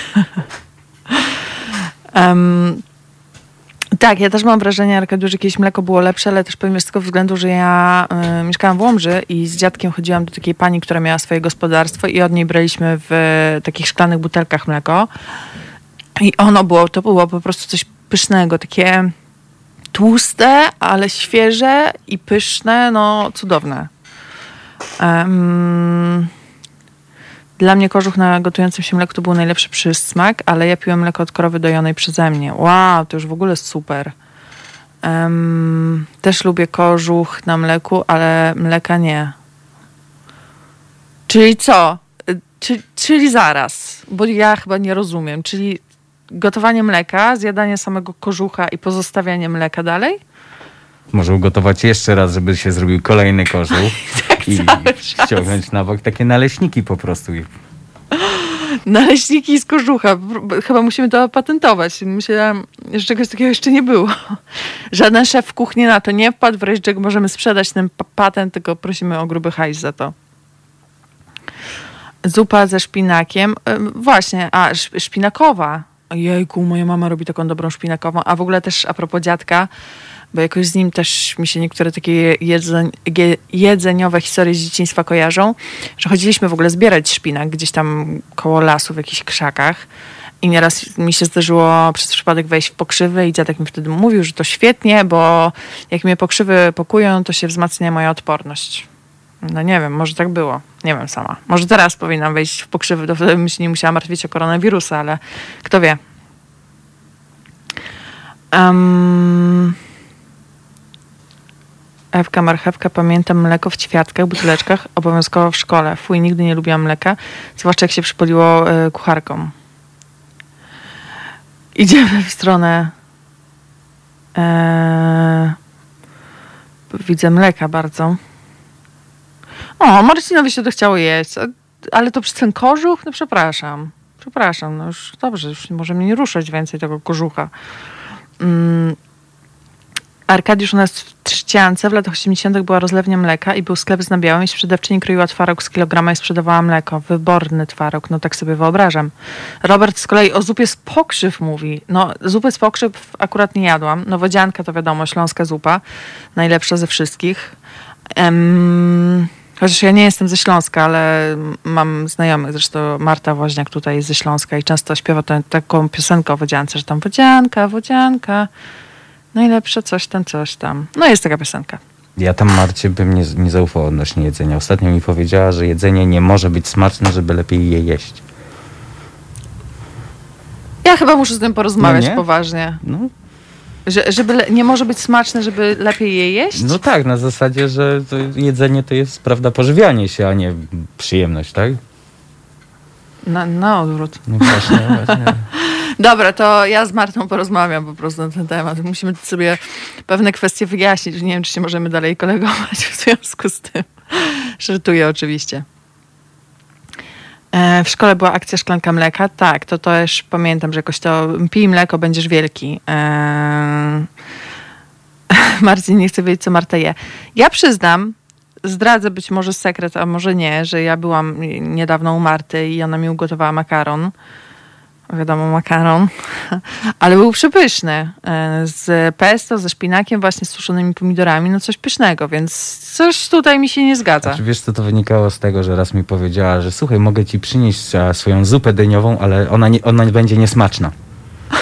Em, tak, ja też mam wrażenie, Arkadiusz, że jakieś mleko było lepsze, ale też pewnie z tego względu, że ja y, mieszkałam w Łomży i z dziadkiem chodziłam do takiej pani, która miała swoje gospodarstwo i od niej braliśmy w takich szklanych butelkach mleko. I ono było, to było po prostu coś pysznego, takie tłuste, ale świeże i pyszne, no cudowne. Em, dla mnie kożuch na gotującym się mleku to był najlepszy przysmak, ale ja piłem mleko od krowy dojonej przeze mnie. Wow, to już w ogóle super. Em, też lubię kożuch na mleku, ale mleka nie. Czyli co? Y, Czy, czyli zaraz, bo ja chyba nie rozumiem. Czyli gotowanie mleka, zjadanie samego kożucha i pozostawianie mleka dalej? Może ugotować jeszcze raz, żeby się zrobił kolejny kożuch Tak i ściągnąć na bok takie naleśniki po prostu. Naleśniki z kożucha. Chyba musimy to patentować. Myślałam, że czegoś takiego jeszcze nie było. Żaden szef w kuchni na to nie wpadł, wręcz czego możemy sprzedać ten patent, tylko prosimy o gruby hajs za to. Zupa ze szpinakiem. Właśnie, a sz- szpinakowa. Jejku, moja mama robi taką dobrą szpinakową. A w ogóle też a propos dziadka, bo jakoś z nim też mi się niektóre takie jedzeń, jedzeniowe historie z dzieciństwa kojarzą, że chodziliśmy w ogóle zbierać szpinak gdzieś tam koło lasu w jakichś krzakach. I nieraz mi się zdarzyło przez przypadek wejść w pokrzywy i dziadek mi wtedy mówił, że to świetnie, bo jak mnie pokrzywy pokują, to się wzmacnia moja odporność. No nie wiem, może tak było. Nie wiem sama. Może teraz powinnam wejść w pokrzywy, to wtedy bym się nie musiała martwić o koronawirusa, ale kto wie. Um, Ewka, marchewka, pamiętam mleko w ćwiartkach, buteleczkach, obowiązkowo w szkole. Fuj, nigdy nie lubiłam mleka, zwłaszcza jak się przypoliło e, kucharką. Idziemy w stronę e, widzę mleka bardzo. O, Marcinowi się to chciało jeść, ale to przez ten kożuch? No przepraszam. Przepraszam, no już dobrze, już nie może mnie nie ruszać więcej tego kożucha. Mm. Arkadiusz u nas w Trzciance w latach 80. była rozlewnia mleka i był sklep z nabiałem i sprzedawczyni kroiła twaróg z kilograma i sprzedawała mleko. Wyborny twaróg, no tak sobie wyobrażam. Robert z kolei o zupie z pokrzyw mówi. No, zupy z pokrzyw akurat nie jadłam. No, wodzianka to wiadomo, śląska zupa. Najlepsza ze wszystkich. Em, chociaż ja nie jestem ze Śląska, ale mam znajomych, zresztą Marta Woźniak tutaj jest ze Śląska i często śpiewa tę, taką piosenkę o wodziance, że tam wodzianka, wodzianka, najlepsze coś tam, coś tam. No jest taka piosenka. Ja tam Marcie bym nie, nie zaufał odnośnie jedzenia. Ostatnio mi powiedziała, że jedzenie nie może być smaczne, żeby lepiej je jeść. Ja chyba muszę z tym porozmawiać No nie? poważnie. No, Że, żeby le- nie może być smaczne, żeby lepiej je jeść? no tak, na zasadzie, że to jedzenie to jest, prawda, pożywianie się, a nie przyjemność, tak? Na, na odwrót. No właśnie, właśnie. Dobra, to ja z Martą porozmawiam po prostu na ten temat. Musimy sobie pewne kwestie wyjaśnić. Nie wiem, czy się możemy dalej kolegować w związku z tym. Żartuję oczywiście. E, W szkole była akcja szklanka mleka. Tak, to też pamiętam, że jakoś to pij mleko, będziesz wielki. E, Marcin nie chce wiedzieć, co Marta je. Ja przyznam, zdradzę być może sekret, a może nie, że ja byłam niedawno u Marty i ona mi ugotowała makaron wiadomo, makaron, ale był przepyszny. e, Z pesto, ze szpinakiem, właśnie z suszonymi pomidorami, no coś pysznego, więc coś tutaj mi się nie zgadza. Znaczy, wiesz, co to wynikało z tego, że raz mi powiedziała, że słuchaj, mogę ci przynieść e, swoją zupę dyniową, ale ona, nie, ona będzie niesmaczna.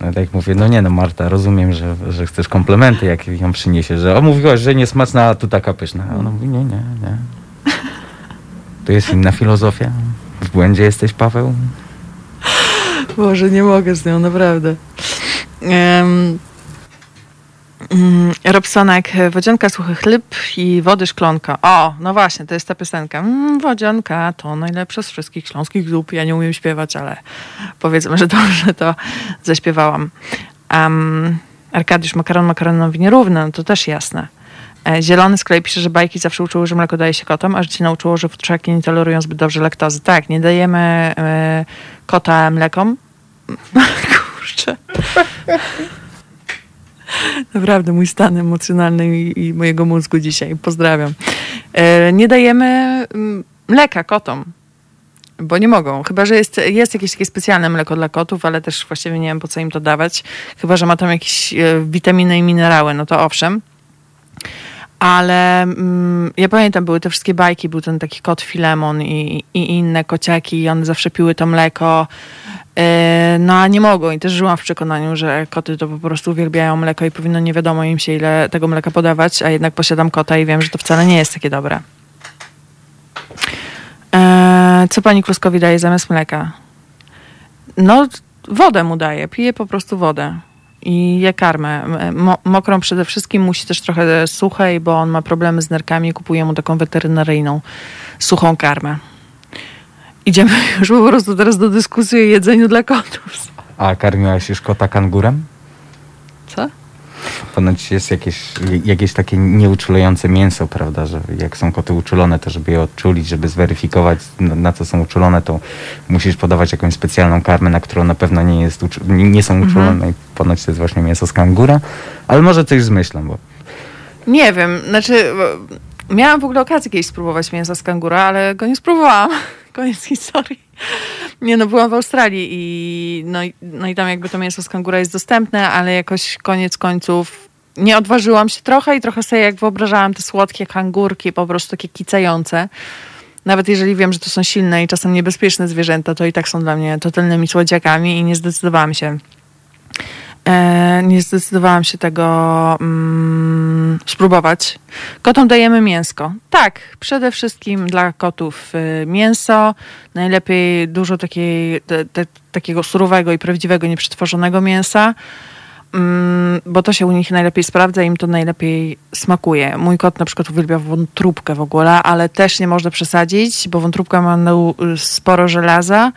No tak mówię, no nie no Marta, rozumiem, że, że chcesz komplementy, jak ją przyniesie, że o mówiłaś, że niesmaczna, a tu taka pyszna. A ona mówi, nie, nie, nie. To jest inna filozofia. W błędzie jesteś, Paweł? Boże, nie mogę z nią, naprawdę. Um, Robsonek, wodzionka, suchy chleb i wody szklonka. O, no właśnie, to jest ta piosenka. Mm, to najlepsza z wszystkich śląskich zup. Ja nie umiem śpiewać, ale powiedzmy, że dobrze to zaśpiewałam. Um, Arkadiusz, makaron makaronowi nierówny, no to też jasne. E, Zielony z kolei pisze, że bajki zawsze uczyły, że mleko daje się kotom, a życie nauczyło, że futrzaki nie tolerują zbyt dobrze laktozy. Tak, nie dajemy e, kota mlekom. Kurczę. Naprawdę mój stan emocjonalny i, i mojego mózgu dzisiaj. Pozdrawiam. E, nie dajemy mm, mleka kotom. Bo nie mogą. Chyba, że jest, jest jakieś takie specjalne mleko dla kotów, ale też właściwie nie wiem, po co im to dawać. Chyba, że ma tam jakieś witaminy i minerały, no to owszem. Ale mm, ja pamiętam, były te wszystkie bajki, był ten taki kot Filemon i, i inne kociaki i one zawsze piły to mleko. Yy, no a nie mogą i też żyłam w przekonaniu, że koty to po prostu uwielbiają mleko i powinno nie wiadomo im się ile tego mleka podawać, a jednak posiadam kota i wiem, że to wcale nie jest takie dobre. Yy, co pani Kluskowi daje zamiast mleka? No, wodę mu daje, pije po prostu wodę i je karmę. Mo- mokrą przede wszystkim, musi też trochę suchej, bo on ma problemy z nerkami, kupuję mu taką weterynaryjną suchą karmę. idziemy już po prostu teraz do dyskusji o jedzeniu dla kotów. A karmiłaś już kota kangurem? Co? Ponoć jest jakieś, jakieś takie nieuczulające mięso, prawda, że jak są koty uczulone, to żeby je odczulić, żeby zweryfikować na, co są uczulone, to musisz podawać jakąś specjalną karmę, na którą na pewno nie, jest, nie, są uczulone. I ponoć to jest właśnie mięso z kangura, ale może coś zmyślam, bo Nie wiem, znaczy miałam w ogóle okazję kiedyś spróbować mięsa z kangura, ale go nie spróbowałam. Koniec historii. Nie no, byłam w Australii i no, no i tam jakby to mięso z kangura jest dostępne, ale jakoś koniec końców nie odważyłam się trochę i trochę sobie jak wyobrażałam te słodkie kangurki, po prostu takie kicające. Nawet jeżeli wiem, że to są silne i czasem niebezpieczne zwierzęta, to i tak są dla mnie totalnymi słodziakami i nie zdecydowałam się nie zdecydowałam się tego mm, spróbować. Kotom dajemy mięsko. Tak, przede wszystkim dla kotów y, mięso. Najlepiej dużo takiej, te, te, takiego surowego i prawdziwego, nieprzetworzonego mięsa. Mm, bo to się u nich najlepiej sprawdza, im to najlepiej smakuje. Mój kot na przykład uwielbia wątróbkę w ogóle, ale też nie można przesadzić, bo wątróbka ma sporo żelaza,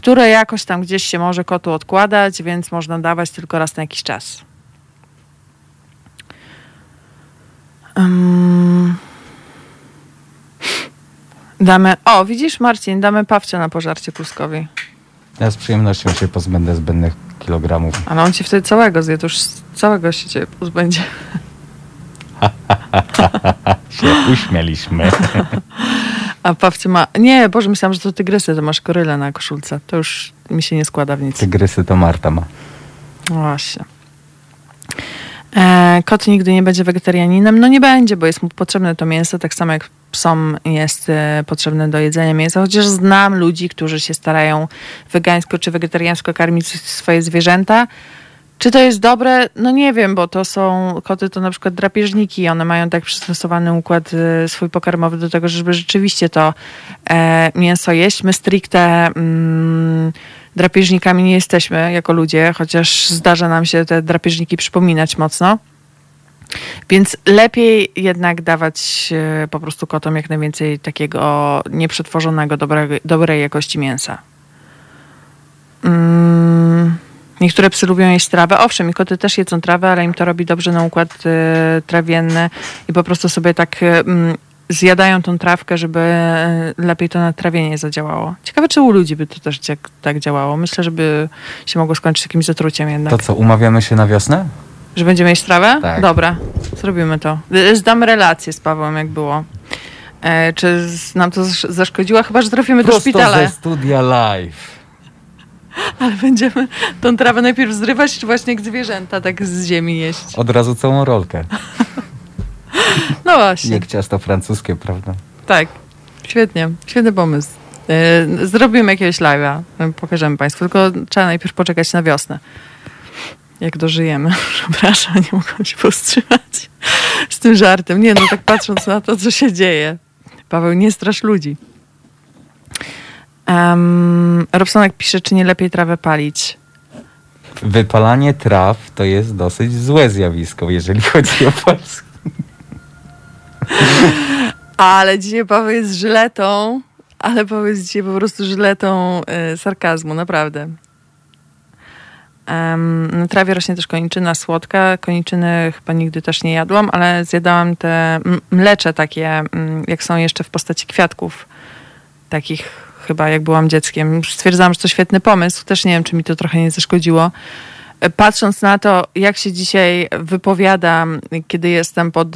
które jakoś tam gdzieś się może kotu odkładać, więc można dawać tylko raz na jakiś czas. Ym. Damy. O, widzisz, Marcin, damy pawcia na pożarcie Puskowi. ja z przyjemnością się pozbędę zbędnych kilogramów. Ale on ci wtedy całego zje, to już całego się cię pozbędzie. Się uśmieliśmy. A Pawcie ma... Nie, Boże, myślałam, że to tygrysy, to masz gorylę na koszulce. To już mi się nie składa w nic. Tygrysy to Marta ma. Właśnie. E, kot nigdy nie będzie wegetarianinem. No nie będzie, bo jest mu potrzebne to mięso, tak samo jak psom jest e, potrzebne do jedzenia mięsa. Chociaż znam ludzi, którzy się starają wegańsko czy wegetariańsko karmić swoje zwierzęta. Czy to jest dobre? No nie wiem, bo to są koty to na przykład drapieżniki. One mają tak przystosowany układ e, swój pokarmowy do tego, żeby rzeczywiście to e, mięso jeść. My stricte mm, drapieżnikami nie jesteśmy jako ludzie, chociaż zdarza nam się te drapieżniki przypominać mocno. Więc lepiej jednak dawać e, po prostu kotom jak najwięcej takiego nieprzetworzonego, dobrego, dobrej jakości mięsa. Mm, niektóre psy lubią jeść trawę. Owszem, i koty też jedzą trawę, ale im to robi dobrze na układ e, trawienny i po prostu sobie tak e, mm, zjadają tą trawkę, żeby e, lepiej to na trawienie zadziałało. Ciekawe, czy u ludzi by to też tak, działało. Myślę, żeby się mogło skończyć jakimś zatruciem jednak. To co, umawiamy się na wiosnę? Że będziemy jeść trawę? Tak. Dobra, zrobimy to. Y, Zdamy relację z Pawłem, jak było. E, czy nam to zasz- zaszkodziło? Chyba, że trafimy do Prosto szpitala. ze studia live. Ale będziemy tą trawę najpierw zrywać, czy właśnie jak zwierzęta tak z ziemi jeść? Od razu całą rolkę. No właśnie, Jak ciasto francuskie, prawda? tak. Świetnie, świetny pomysł. E, Zrobimy jakiegoś live'a, pokażemy Państwu, tylko trzeba najpierw poczekać na wiosnę. Jak dożyjemy. Przepraszam, nie mogłam się powstrzymać z tym żartem. Nie, no tak patrząc na to, co się dzieje. Paweł, nie strasz ludzi. Um, Robsonek pisze, czy nie lepiej trawę palić. Wypalanie traw to jest dosyć złe zjawisko, jeżeli chodzi o Polskę. Ale dzisiaj Paweł jest żyletą, ale Paweł jest dzisiaj po prostu żyletą y, sarkazmu, naprawdę. Um, na trawie rośnie też koniczyna słodka. Koniczyny chyba nigdy też nie jadłam, ale zjadałam te mlecze takie, jak są jeszcze w postaci kwiatków. Takich chyba jak byłam dzieckiem. Stwierdzałam, że to świetny pomysł. Też nie wiem, czy mi to trochę nie zaszkodziło. Patrząc na to, jak się dzisiaj wypowiadam, kiedy jestem pod,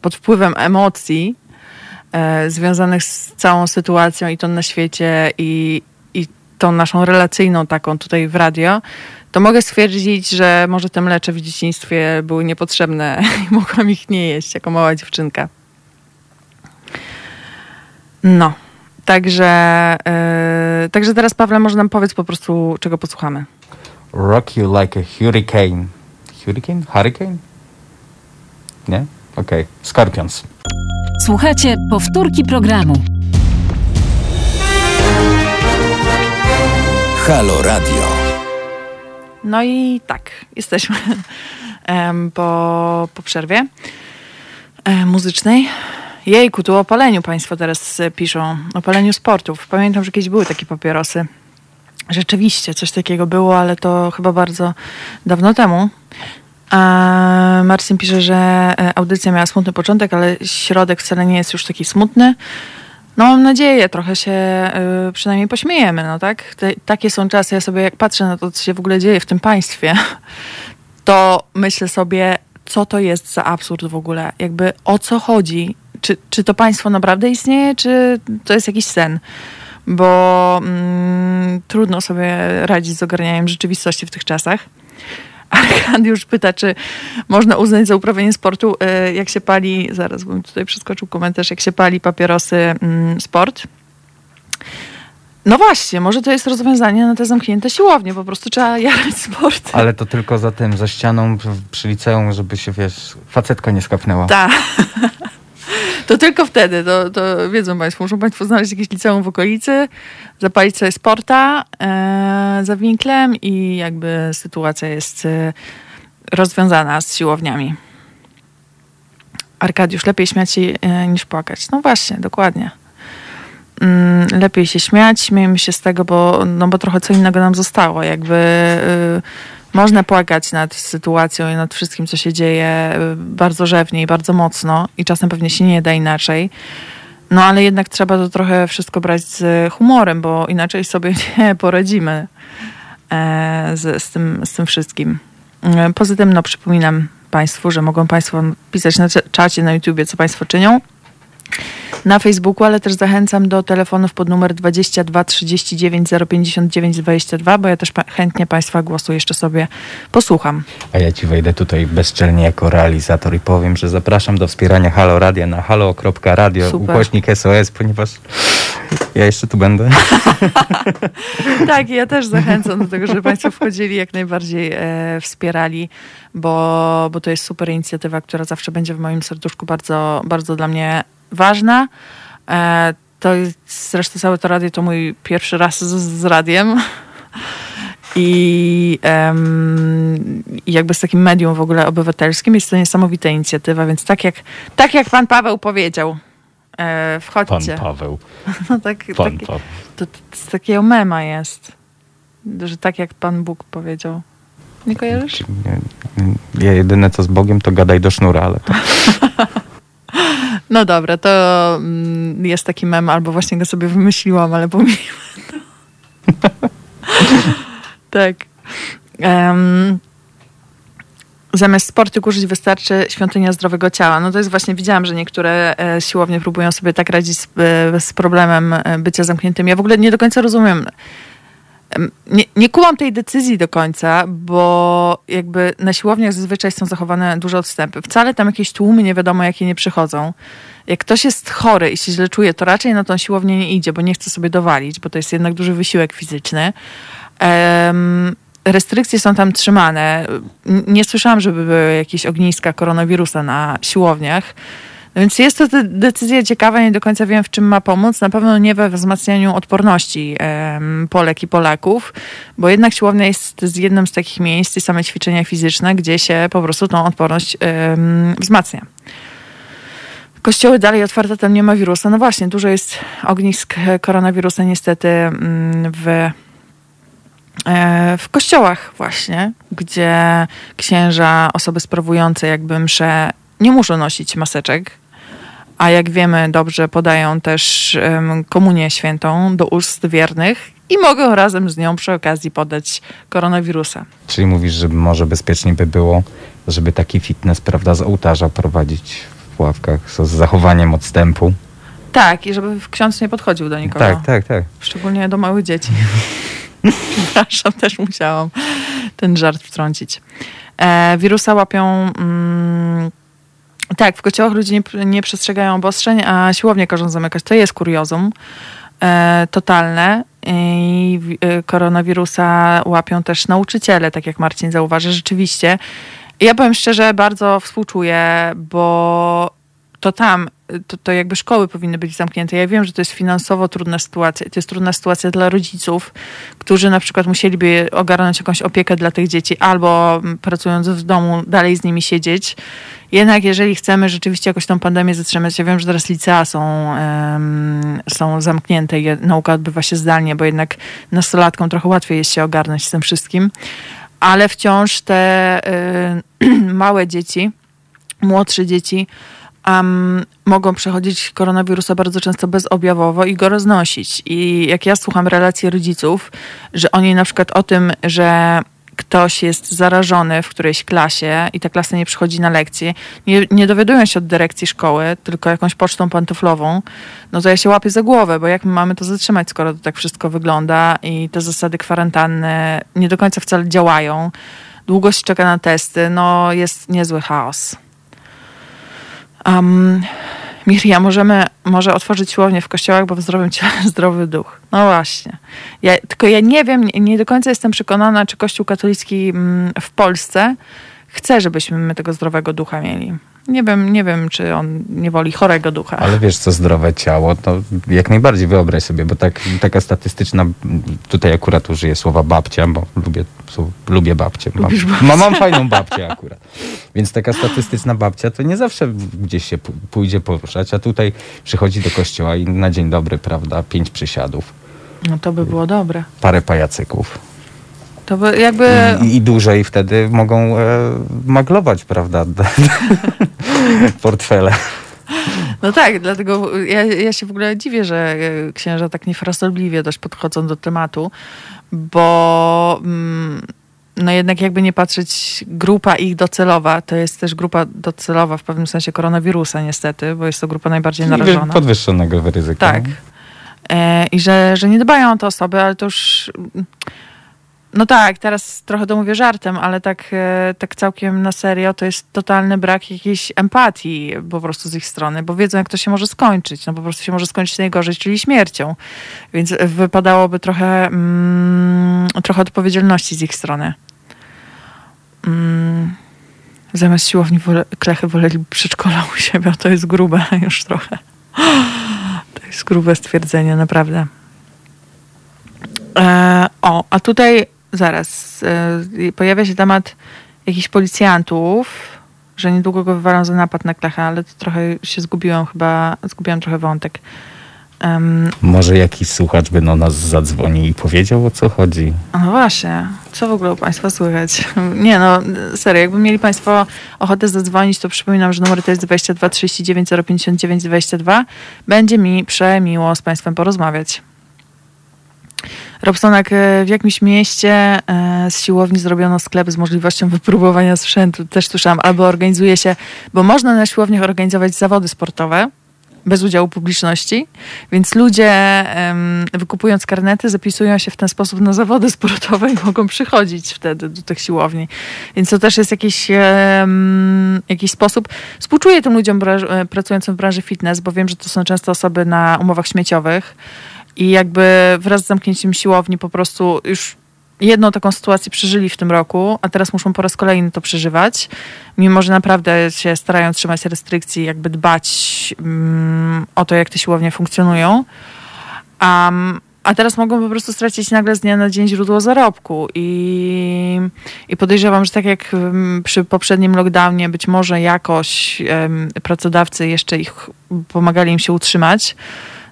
pod wpływem emocji e, związanych z całą sytuacją i to na świecie i, i tą naszą relacyjną taką tutaj w radio, to mogę stwierdzić, że może te mlecze w dzieciństwie były niepotrzebne i mogłam ich nie jeść jako mała dziewczynka. No. Także, e, także teraz, Pawle, może nam powiedz po prostu, czego posłuchamy. Rock you like a hurricane. Hurricane? Hurricane? Nie? Okej. Scorpions. Słuchajcie powtórki programu. Halo Radio. No i tak, jesteśmy po, po przerwie e, muzycznej. Jejku, tu o paleniu Państwo teraz e, piszą. O paleniu sportów. Pamiętam, że kiedyś były takie papierosy. Rzeczywiście, coś takiego było, ale to chyba bardzo dawno temu. A Marcin pisze, że e, audycja miała smutny początek, ale środek wcale nie jest już taki smutny. No mam nadzieję, trochę się y, przynajmniej pośmiejemy, no tak? Te, takie są czasy, ja sobie jak patrzę na to, co się w ogóle dzieje w tym państwie, to myślę sobie, co to jest za absurd w ogóle? Jakby o co chodzi? Czy, czy to państwo naprawdę istnieje, czy to jest jakiś sen? Bo mm, trudno sobie radzić z ogarnianiem rzeczywistości w tych czasach. Arkadiusz pyta, czy można uznać za uprawianie sportu, e, jak się pali, zaraz, bym tutaj przeskoczył komentarz, jak się pali papierosy mm, sport. No właśnie, może to jest rozwiązanie na te zamknięte siłownie, po prostu trzeba jarać sport. Ale to tylko za tym, za ścianą przy liceum, żeby się, wiesz, facetka nie skapnęła. Tak. To tylko wtedy, to, to wiedzą Państwo, muszą Państwo znaleźć jakieś liceum w okolicy, zapalić sobie sporta e, za winklem i jakby sytuacja jest e, rozwiązana z siłowniami. Arkadiusz, lepiej śmiać się e, niż płakać. No właśnie, dokładnie. Mm, lepiej się śmiać, śmiejmy się z tego, bo, no bo trochę co innego nam zostało. Jakby y, można płakać nad sytuacją i nad wszystkim, co się dzieje y, bardzo rzewnie i bardzo mocno i czasem pewnie się nie da inaczej. No ale jednak trzeba to trochę wszystko brać z humorem, bo inaczej sobie nie poradzimy e, z, z, tym, z tym wszystkim. E, poza tym, no przypominam Państwu, że mogą Państwo pisać na czacie na YouTubie, co Państwo czynią na Facebooku, ale też zachęcam do telefonów pod numer 22 39 059 22, bo ja też pa chętnie Państwa głosu jeszcze sobie posłucham. A ja Ci wejdę tutaj bezczelnie jako realizator i powiem, że zapraszam do wspierania Halo Radia na halo.radio ukośnik SOS, ponieważ ja jeszcze tu będę. tak, ja też zachęcam do tego, żeby Państwo wchodzili, jak najbardziej e, wspierali, bo, bo to jest super inicjatywa, która zawsze będzie w moim serduszku bardzo, bardzo dla mnie ważna. E, to jest, zresztą całe to radio to mój pierwszy raz z, z radiem. I, um, jakby z takim medium w ogóle obywatelskim jest to niesamowita inicjatywa, więc tak jak, tak jak pan Paweł powiedział, e, wchodźcie. Pan Paweł. No tak, pan tak, Paweł. To, to, z takiego mema jest, że tak jak pan Bóg powiedział. Nie kojarzysz? Ja jedyne co z Bogiem to gadaj do sznura, ale to... No dobra, to mm, jest taki mem, albo właśnie go sobie wymyśliłam, ale pomyliłam. tak. Um, zamiast sportu kurzyć wystarczy świątynia zdrowego ciała. No to jest właśnie, widziałam, że niektóre e, siłownie próbują sobie tak radzić z, e, z problemem e, bycia zamkniętym. Ja w ogóle nie do końca rozumiem nie, nie kułam tej decyzji do końca, bo jakby na siłowniach zazwyczaj są zachowane duże odstępy. Wcale tam jakieś tłumy nie wiadomo jakie nie przychodzą. Jak ktoś jest chory i się źle czuje, to raczej na tą siłownię nie idzie, bo nie chce sobie dowalić, bo to jest jednak duży wysiłek fizyczny. Um, restrykcje są tam trzymane. Nie słyszałam, żeby były jakieś ogniska koronawirusa na siłowniach. No więc jest to decyzja ciekawa, nie do końca wiem, w czym ma pomóc. Na pewno nie we wzmacnianiu odporności Polek i Polaków, bo jednak siłownia jest z jednym z takich miejsc i same ćwiczenia fizyczne, gdzie się po prostu tą odporność wzmacnia. Kościoły dalej otwarte, tam nie ma wirusa. No właśnie, dużo jest ognisk koronawirusa niestety mm, w e, w kościołach właśnie, gdzie księża, osoby sprawujące jakby msze nie muszą nosić maseczek, a jak wiemy dobrze podają też komunię świętą do ust wiernych i mogą razem z nią przy okazji podać koronawirusa. Czyli mówisz, że może bezpieczniej by było, żeby taki fitness, prawda, z ołtarza prowadzić w ławkach z zachowaniem odstępu. Tak, i żeby ksiądz nie podchodził do nikogo. Tak, tak, tak. Szczególnie do małych dzieci. Przepraszam, też musiałam ten żart wtrącić. E, wirusa łapią mm, tak, w kościołach ludzie nie, nie przestrzegają obostrzeń, a siłownie każą zamykać. To jest kuriozum e, totalne. I e, koronawirusa łapią też nauczyciele, tak jak Marcin zauważy, rzeczywiście. Ja powiem szczerze, bardzo współczuję, bo to tam, to, to jakby szkoły powinny być zamknięte. Ja wiem, że to jest finansowo trudna sytuacja. To jest trudna sytuacja dla rodziców, którzy na przykład musieliby ogarnąć jakąś opiekę dla tych dzieci albo mm, pracując w domu dalej z nimi siedzieć. Jednak jeżeli chcemy rzeczywiście jakoś tą pandemię zatrzymać, ja wiem, że teraz licea są, um, są zamknięte i nauka odbywa się zdalnie, bo jednak nastolatkom trochę łatwiej jest się ogarnąć z tym wszystkim, ale wciąż te y, małe dzieci, młodsze dzieci, um, mogą przechodzić koronawirusa bardzo często bezobjawowo i go roznosić. I jak ja słucham relacji rodziców, że oni na przykład o tym, że ktoś jest zarażony w którejś klasie i ta klasa nie przychodzi na lekcje, nie, nie dowiadują się od dyrekcji szkoły, tylko jakąś pocztą pantoflową, no to ja się łapię za głowę, bo jak my mamy to zatrzymać, skoro to tak wszystko wygląda i te zasady kwarantanny nie do końca wcale działają. Długość czeka na testy, no jest niezły chaos. Um, Miria, możemy może otworzyć siłownię w kościołach, bo w zdrowym ciele zdrowy duch. No właśnie. Ja, tylko ja nie wiem, nie, nie do końca jestem przekonana, czy Kościół katolicki mm, w Polsce chce, żebyśmy my tego zdrowego ducha mieli. Nie wiem, nie wiem, czy on nie woli chorego ducha. Ale wiesz, co zdrowe ciało, to jak najbardziej wyobraź sobie, bo tak, taka statystyczna, tutaj akurat użyję słowa babcia, bo lubię, lubię babcię. Mam, babcię. mam fajną babcię akurat. Więc taka statystyczna babcia to nie zawsze gdzieś się pójdzie poruszać, a tutaj przychodzi do kościoła i na dzień dobry, prawda, pięć przysiadów. No to by było dobre. Parę pajacyków. To by jakby... I, I, dłużej wtedy mogą e, maglować, prawda, portfele. No tak, dlatego ja, ja się w ogóle dziwię, że e, księża tak niefrasobliwie dość podchodzą do tematu, bo mm, no jednak jakby nie patrzeć, grupa ich docelowa to jest też grupa docelowa w pewnym sensie koronawirusa niestety, bo jest to grupa najbardziej narażona. Podwyższonego ryzyka. Tak. E, I że, że nie dbają o te osoby, ale to już no tak, teraz trochę to mówię żartem, ale tak, e, tak całkiem na serio to jest totalny brak jakiejś empatii po prostu z ich strony, bo wiedzą jak to się może skończyć. No po prostu się może skończyć najgorzej, czyli śmiercią. Więc wypadałoby trochę, mm, trochę odpowiedzialności z ich strony. Mm, zamiast siłowni wole, klechy woleli przedszkola u siebie, to jest grube już trochę. To jest grube stwierdzenie, naprawdę. E, o, a tutaj zaraz, y, pojawia się temat jakichś policjantów, że niedługo go wywalą za napad na klechę, ale to trochę się zgubiłam chyba, zgubiłam trochę wątek. Um, Może jakiś słuchacz by do nas zadzwonił i powiedział o co chodzi. No właśnie, co w ogóle u Państwa słychać? Nie no, serio, jakby mieli Państwo ochotę zadzwonić, to przypominam, że numer to jest 22 39 059 22. Będzie mi przemiło z Państwem porozmawiać. Robsonak, e, w jakimś mieście e, z siłowni zrobiono sklep z możliwością wypróbowania sprzętu. Też słyszałam, albo organizuje się, bo można na siłowniach organizować zawody sportowe bez udziału publiczności, więc ludzie wykupując karnety zapisują się w ten sposób na zawody sportowe i mogą przychodzić wtedy do tych siłowni. Więc to też jest jakiś, jakiś sposób. Współczuję tym ludziom e, pracującym w branży fitness, bo wiem, że to są często osoby na umowach śmieciowych, i jakby wraz z zamknięciem siłowni po prostu już jedną taką sytuację przeżyli w tym roku, a teraz muszą po raz kolejny to przeżywać, mimo że naprawdę się starają trzymać restrykcji, jakby dbać um, o to, jak te siłownie funkcjonują. Um, a teraz mogą po prostu stracić nagle z dnia na dzień źródło zarobku. I, i podejrzewam, że tak jak przy poprzednim lockdownie, być może jakoś um, pracodawcy jeszcze ich pomagali im się utrzymać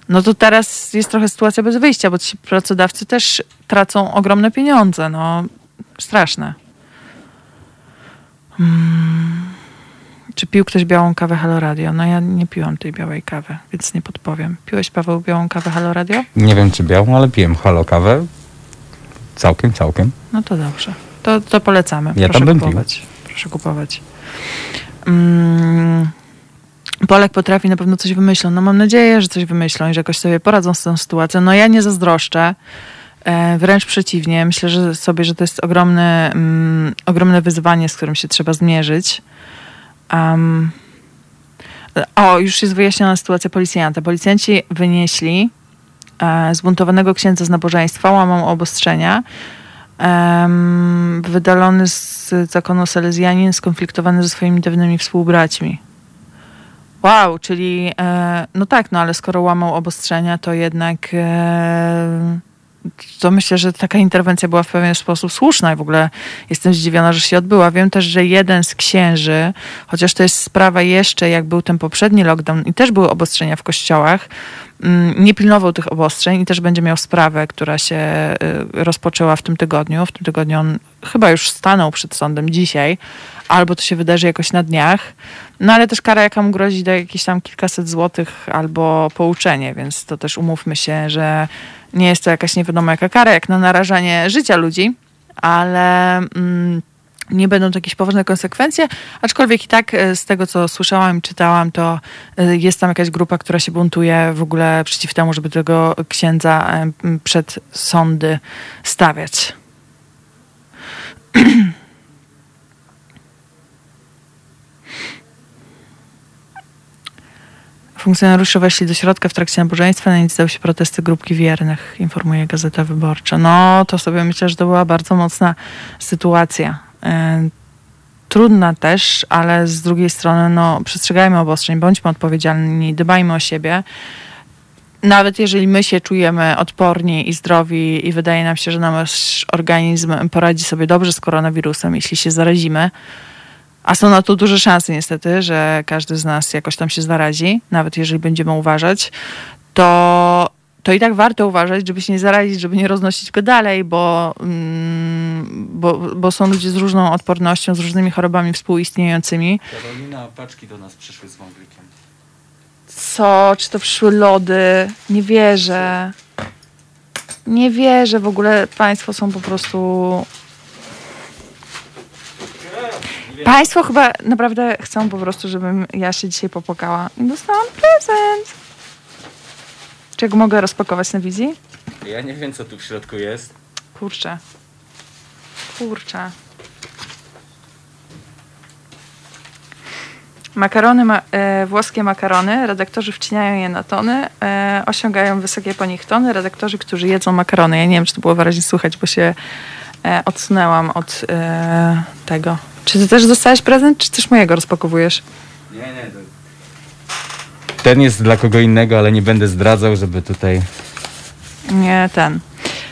no to teraz jest trochę sytuacja bez wyjścia, bo ci pracodawcy też tracą ogromne pieniądze. No, straszne. Hmm. Czy pił ktoś białą kawę Halo Radio? No ja nie piłam tej białej kawy, więc nie podpowiem. Piłeś, Paweł, białą kawę Halo Radio? Nie wiem, czy białą, ale piłem Halo kawę. Całkiem, całkiem. No to dobrze. To, to polecamy. Ja Proszę tam bym kupować. Pił. Proszę kupować. Hmm. Polek potrafi na pewno coś wymyślą. No mam nadzieję, że coś wymyślą i że jakoś sobie poradzą z tą sytuacją. No ja nie zazdroszczę. E, wręcz przeciwnie. Myślę że sobie, że to jest ogromne, mm, ogromne wyzwanie, z którym się trzeba zmierzyć. Um, o, już jest wyjaśniona sytuacja policjanta. Policjanci wynieśli e, zbuntowanego księdza z nabożeństwa, łamą obostrzenia. Um, wydalony z zakonu Salezjanin, skonfliktowany ze swoimi dawnymi współbraćmi. Wow, czyli e, no tak, no ale skoro łamał obostrzenia, to jednak e, to myślę, że taka interwencja była w pewien sposób słuszna i w ogóle jestem zdziwiona, że się odbyła. Wiem też, że jeden z księży, chociaż to jest sprawa jeszcze, jak był ten poprzedni lockdown i też były obostrzenia w kościołach, nie pilnował tych obostrzeń i też będzie miał sprawę, która się y, rozpoczęła w tym tygodniu. W tym tygodniu on chyba już stanął przed sądem dzisiaj, albo to się wydarzy jakoś na dniach. No ale też kara, jaka mu grozi, da jakieś tam kilkaset złotych albo pouczenie, więc to też umówmy się, że nie jest to jakaś nie wiadomo jaka kara, jak na narażanie życia ludzi, ale mm, nie będą to jakieś poważne konsekwencje, aczkolwiek i tak e, z tego, co słyszałam czytałam, to e, jest tam jakaś grupa, która się buntuje w ogóle przeciw temu, żeby tego księdza e, przed sądy stawiać. Funkcjonariusze weszli do środka w trakcie nabożeństwa, na nic stały się protesty grupki wiernych, informuje Gazeta Wyborcza. No, to sobie myślę, że to była bardzo mocna sytuacja. E, trudna też, ale z drugiej strony, no, przestrzegajmy obostrzeń, bądźmy odpowiedzialni, dbajmy o siebie. Nawet jeżeli my się czujemy odporni i zdrowi i wydaje nam się, że nasz organizm poradzi sobie dobrze z koronawirusem, jeśli się zarazimy, a są na to duże szanse niestety, że każdy z nas jakoś tam się zarazi, nawet jeżeli będziemy uważać, to, to i tak warto uważać, żeby się nie zarazić, żeby nie roznosić go dalej, bo, mm, bo, bo są ludzie z różną odpornością, z różnymi chorobami współistniejącymi. Karolina, paczki do nas przyszły z wąglikiem. Co? Czy to przyszły lody? Nie wierzę. Nie wierzę. W ogóle państwo są po prostu Państwo chyba naprawdę chcą po prostu, żebym ja się dzisiaj popłakała i dostałam prezent. Czy go mogę rozpakować na wizji? Ja nie wiem, co tu w środku jest. Kurczę. Kurczę. Makarony, ma, e, włoskie makarony, redaktorzy wcinają je na tony, e, osiągają wysokie po nich tony, redaktorzy, którzy jedzą makarony. Ja nie wiem, czy to było wyraźnie słychać, bo się e, odsunęłam od e, tego. Czy ty też dostałeś prezent, czy też mojego rozpakowujesz? Nie, nie. To... Ten jest dla kogo innego, ale nie będę zdradzał, żeby tutaj... Nie, ten.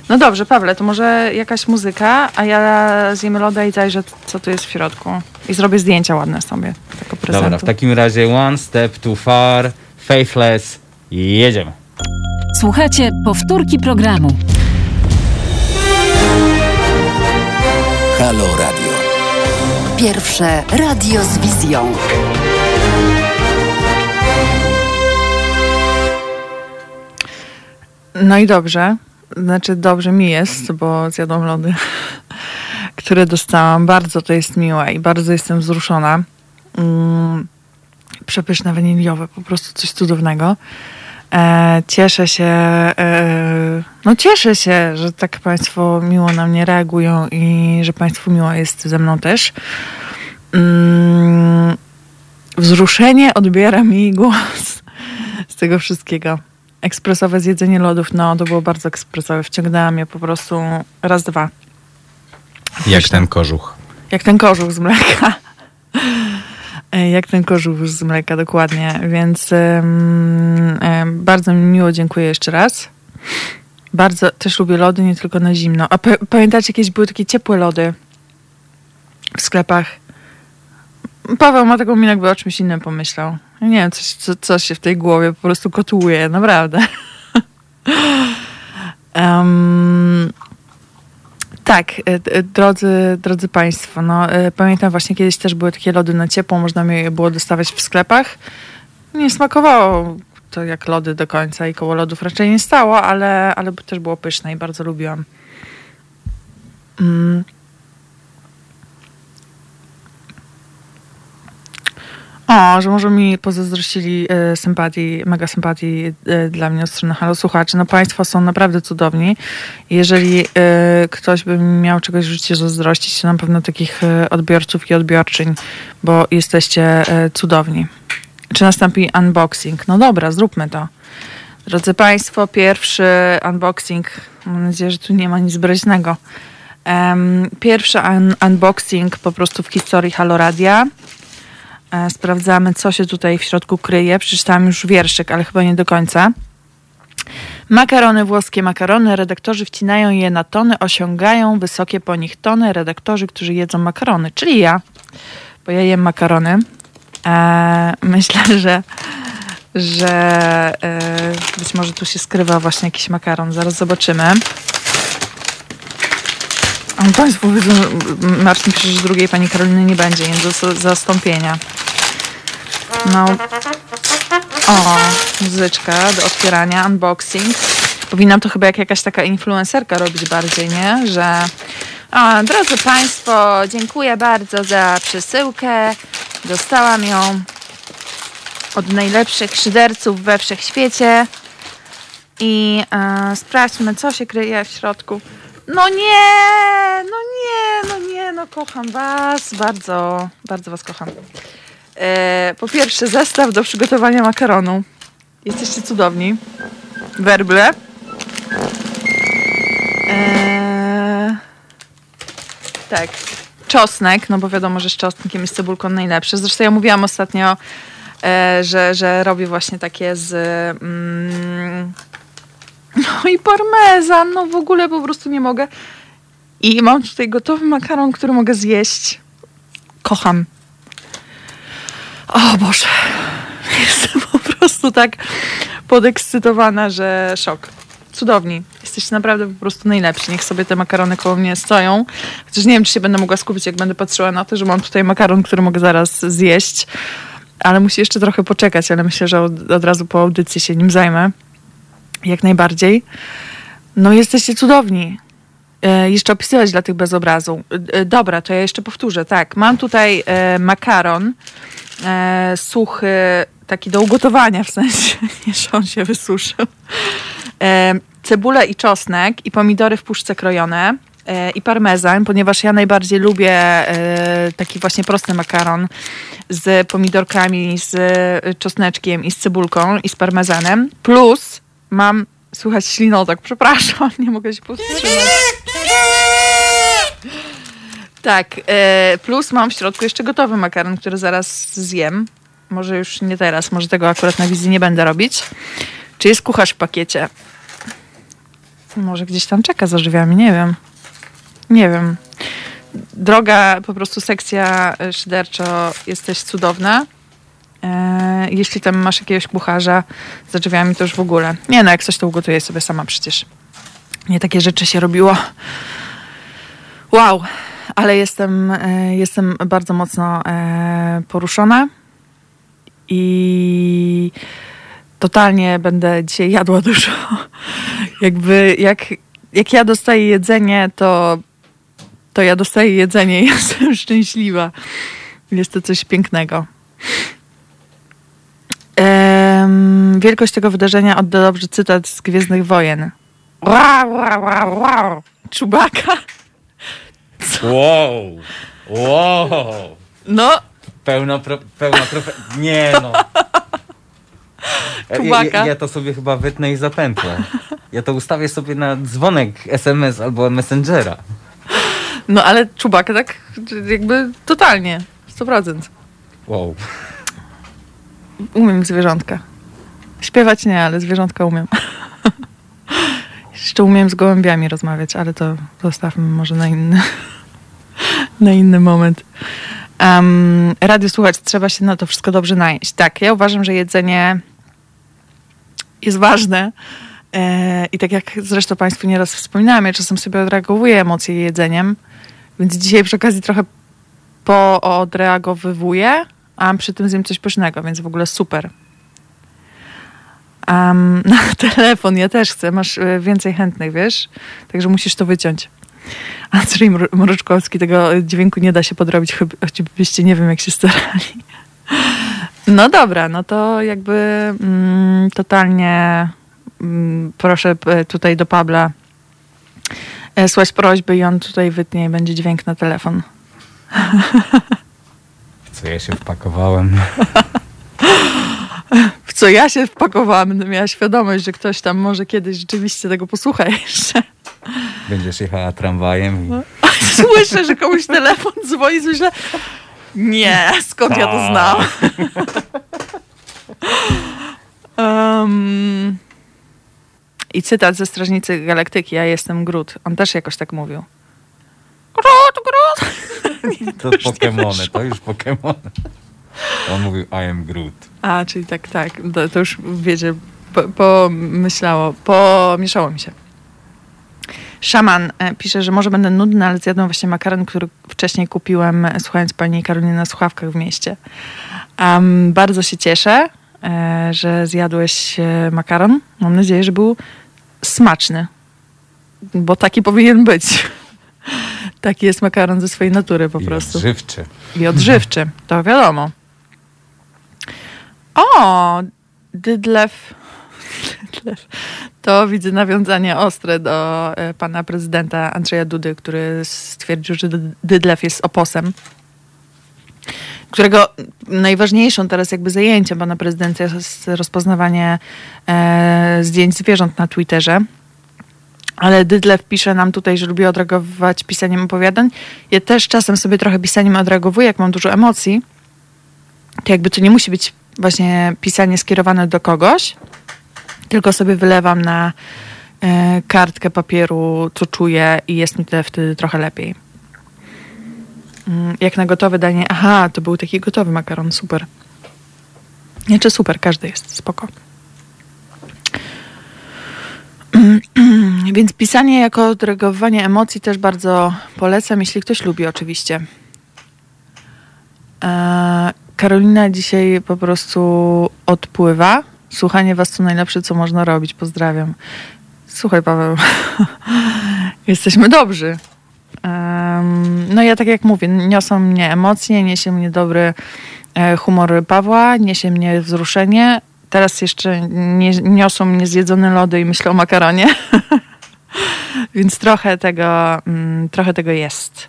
No dobrze, Pawle, to może jakaś muzyka, a ja zjemy loda i zajrzę, co tu jest w środku. I zrobię zdjęcia ładne sobie tego prezentu. Dobra, w takim razie One Step Too Far, Faithless i jedziemy. Słuchajcie powtórki programu. Halo Radio. Pierwsze radio z wizją. No i dobrze. Znaczy dobrze mi jest, bo zjadłam lody, które dostałam. Bardzo to jest miłe i bardzo jestem wzruszona. Mm, przepyszne waniliowe, po prostu coś cudownego. E, cieszę się, e, no cieszę się, że tak Państwo miło na mnie reagują i że Państwu miło jest ze mną też. Mm, wzruszenie odbiera mi głos z tego wszystkiego. Ekspresowe zjedzenie lodów, no to było bardzo ekspresowe. Wciągnęłam je po prostu raz, dwa. Jak ten kożuch. Jak ten kożuch z mleka. Jak ten kożuch z mleka, dokładnie. Więc um, um, bardzo mi miło dziękuję jeszcze raz. Bardzo też lubię lody, nie tylko na zimno. A pamiętacie, jakieś były takie ciepłe lody w sklepach? Paweł ma taką minę, jakby o czymś innym pomyślał. Nie wiem, coś, co, coś się w tej głowie po prostu kotłuje, naprawdę. um, tak, e, e, drodzy, drodzy Państwo, no, e, pamiętam właśnie kiedyś też były takie lody na ciepło, można je było dostawać w sklepach. Nie smakowało to jak lody do końca i koło lodów raczej nie stało, ale, ale też było pyszne i bardzo lubiłam. Mm. O, że może mi pozazdrościli e, sympatii, mega sympatii e, dla mnie od strony Halo Słuchaczy. No Państwo są naprawdę cudowni. Jeżeli e, ktoś by miał czegoś w życiu zazdrościć, to na pewno takich e, odbiorców i odbiorczyń, bo jesteście e, cudowni. Czy nastąpi unboxing? No dobra, zróbmy to. Drodzy Państwo, pierwszy unboxing. Mam nadzieję, że tu nie ma nic breźnego. Um, pierwszy un unboxing po prostu w historii Halo Radia. E, sprawdzamy, co się tutaj w środku kryje. Przeczytałam już wierszyk, ale chyba nie do końca. Makarony włoskie, makarony. Redaktorzy wcinają je na tony, osiągają wysokie po nich tony. Redaktorzy, którzy jedzą makarony, czyli ja, bo ja jem makarony. E, myślę, że, że e, być może tu się skrywa właśnie jakiś makaron. Zaraz zobaczymy. Państwo wiedzą, Marcin pisze, że drugiej pani Karoliny nie będzie, więc do zastąpienia. No. O, muzyczka do otwierania, unboxing. Powinnam to chyba jak jakaś taka influencerka robić bardziej, nie? Że o, drodzy Państwo, dziękuję bardzo za przesyłkę. Dostałam ją od najlepszych szyderców we wszechświecie. I e, sprawdźmy, co się kryje w środku. No nie, no nie, no nie, no kocham was, bardzo, bardzo was kocham. E, po pierwsze, zestaw do przygotowania makaronu. Jesteście cudowni. Werble. E, tak. Czosnek, no bo wiadomo, że z czosnkiem jest cebulką najlepsze. Zresztą ja mówiłam ostatnio, e, że, że robię właśnie takie z... Mm, no i parmezan, no w ogóle po prostu nie mogę. I mam tutaj gotowy makaron, który mogę zjeść. Kocham. O Boże. Jestem po prostu tak podekscytowana, że szok. Cudowni. Jesteście naprawdę po prostu najlepsi. Niech sobie te makarony koło mnie stoją. Chociaż nie wiem, czy się będę mogła skupić, jak będę patrzyła na to, że mam tutaj makaron, który mogę zaraz zjeść. Ale musi jeszcze trochę poczekać, ale myślę, że od, od razu po audycji się nim zajmę. Jak najbardziej. No jesteście cudowni. E, jeszcze opisywać dla tych bez obrazu. E, dobra, to ja jeszcze powtórzę. Tak, mam tutaj e, makaron e, suchy, taki do ugotowania w sensie, że on się wysuszył. E, cebula i czosnek i pomidory w puszce krojone e, i parmezan, ponieważ ja najbardziej lubię e, taki właśnie prosty makaron z pomidorkami, z czosneczkiem i z cebulką i z parmezanem. Plus mam, słuchać ślinotok, przepraszam, nie mogę się powstrzymać. Tak, e, plus mam w środku jeszcze gotowy makaron, który zaraz zjem. Może już nie teraz, może tego akurat na wizji nie będę robić. Czy jest kucharz w pakiecie? Może gdzieś tam czeka za drzwiami, nie wiem. Nie wiem. Droga, po prostu sekcja szyderczo, jesteś cudowna. E, jeśli tam masz jakiegoś kucharza za drzwiami, to już w ogóle. Nie no, jak coś to ugotuję sobie sama przecież. Nie takie rzeczy się robiło. Wow, ale jestem, e, jestem bardzo mocno e, poruszona i totalnie będę dzisiaj jadła dużo. Jakby jak, jak ja dostaję jedzenie, to, to ja dostaję jedzenie i jestem szczęśliwa. Jest to coś pięknego. Wielkość tego wydarzenia odda dobrze cytat z Gwiezdnych Wojen. Wow, wow, wow, wow. Czubaka. Wow, wow. No. Pełno, pro, pełno profe... Nie no. Ja, ja, ja, to sobie chyba wytnę i zapętlę. Ja to ustawię sobie na dzwonek SMS albo Messengera. No ale Czubaka tak jakby totalnie. 100%. Wow. Umiem zwierzątka. Śpiewać nie, ale zwierzątka umiem. Jeszcze umiem z gołębiami rozmawiać, ale to zostawmy może na inny, na inny moment. Um, radio słuchać, trzeba się na to wszystko dobrze najeść. Tak, ja uważam, że jedzenie jest ważne. E, I tak jak zresztą Państwu nieraz wspominałam, ja czasem sobie odreagowuję emocje jedzeniem, więc dzisiaj przy okazji trochę poodreagowywuję, a przy tym zjem coś pysznego, więc w ogóle super. Um, na telefon ja też chcę, masz e, więcej chętnych, wiesz? Także musisz to wyciąć. Andrzej Mroczkowski, tego dźwięku nie da się podrobić, choćbyście nie wiem, jak się starali. No dobra, no to jakby mm, totalnie mm, proszę tutaj do Pabla e, słać prośby i on tutaj wytnie i będzie dźwięk na telefon. W co ja się wpakowałem? co ja się wpakowałam, będę miała świadomość, że ktoś tam może kiedyś rzeczywiście tego posłucha jeszcze. Będziesz jechała tramwajem i... No. Słyszę, że komuś telefon dzwoni, myślę, Nie, skąd ja to Tak. znam? um, I cytat ze Strażnicy Galaktyki, ja jestem Groot. On też jakoś tak mówił. Groot, Groot! To Pokemony, to już Pokemony. On mówił I am Groot. A, czyli tak, tak. To, to już wiecie, po- pomyślało, pomieszało mi się. Szaman e, pisze, że może będę nudny, ale zjadłem właśnie makaron, który wcześniej kupiłem, e, słuchając pani Karoliny na słuchawkach w mieście. Em, bardzo się cieszę, e, że zjadłeś makaron. Mam nadzieję, że był smaczny, bo taki powinien być. Taki jest makaron ze swojej natury po I prostu odżywczy. i odżywczy, to wiadomo. O, Dydlew. To widzę nawiązanie ostre do e, pana prezydenta Andrzeja Dudy, który stwierdził, że Dy- Dydlew jest oposem. Którego najważniejszą teraz jakby zajęciem pana prezydenta jest rozpoznawanie e, zdjęć zwierząt na Twitterze. Ale Dydlew pisze nam tutaj, że lubi odreagować pisaniem opowiadań. Ja też czasem sobie trochę pisaniem odreagowuję, jak mam dużo emocji. To jakby to nie musi być właśnie pisanie skierowane do kogoś, tylko sobie wylewam na e, kartkę papieru, co czuję i jest mi te- wtedy trochę lepiej. Mm, Jak na gotowe danie, aha, to był taki gotowy makaron, super. Znaczy super, każdy jest, spoko. Więc pisanie jako odreagowanie emocji też bardzo polecam, jeśli ktoś lubi oczywiście. E, Karolina dzisiaj po prostu odpływa. Słuchanie was to najlepsze, co można robić. Pozdrawiam. Słuchaj, Paweł, jesteśmy dobrzy. No ja tak jak mówię, niosą mnie emocje, niesie mnie dobry e, humor Pawła, niesie mnie wzruszenie. Teraz jeszcze nie, niosą mnie zjedzone lody i myślę o makaronie. Więc trochę tego, mm, trochę tego jest.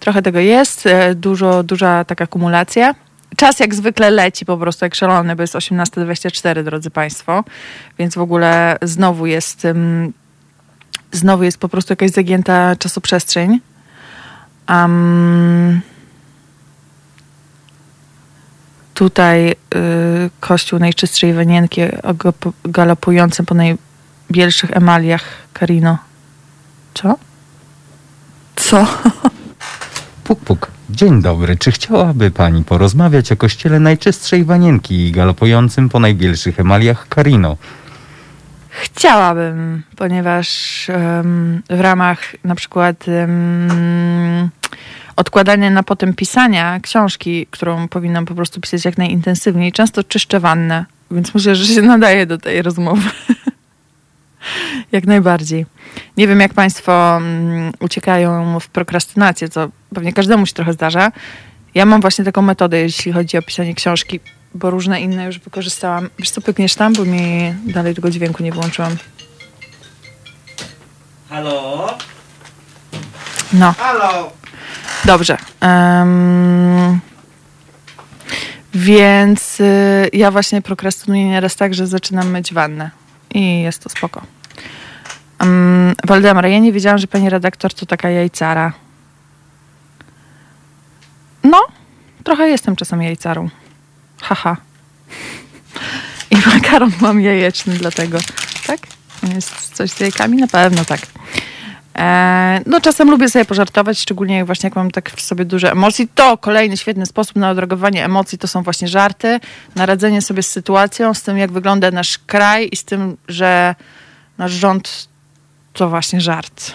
Trochę tego jest, e, dużo, duża taka kumulacja. Czas jak zwykle leci po prostu jak szalony, bo jest 18.24, drodzy Państwo. Więc w ogóle znowu jest, znowu jest po prostu jakaś zagięta czasoprzestrzeń. Um, tutaj y, kościół najczystszej wanienki galopujący po najbielszych emaliach Karino. Co? Co? Puk, puk. Dzień dobry. Czy chciałaby pani porozmawiać o kościele najczystszej wanienki i galopującym po najbielszych emaliach Karino? Chciałabym, ponieważ em, w ramach na przykład em, odkładania na potem pisania książki, którą powinnam po prostu pisać jak najintensywniej, często czyszczę wannę, więc myślę, że się nadaje do tej rozmowy. jak najbardziej. Nie wiem, jak Państwo mm, uciekają w prokrastynację, co pewnie każdemu się trochę zdarza. Ja mam właśnie taką metodę, jeśli chodzi o pisanie książki, bo różne inne już wykorzystałam. Wiesz co, pykniesz tam, bo mi dalej tego dźwięku nie włączyłam. Halo? No, Halo? dobrze. Em, więc y, ja właśnie prokrastynuję nieraz tak, że zaczynam myć wannę. I jest to spoko. Um, Waldemar, ja nie wiedziałam, że pani redaktor to taka jajcara. No, trochę jestem czasem jajcarą. Haha. I makaron mam jajeczny dlatego. Tak? Jest coś z jajkami? Na pewno tak. E, no czasem lubię sobie pożartować, szczególnie jak właśnie jak mam tak w sobie duże emocji. To kolejny świetny sposób na odreagowanie emocji to są właśnie żarty, na radzenie sobie z sytuacją, z tym jak wygląda nasz kraj i z tym, że nasz rząd to właśnie żart.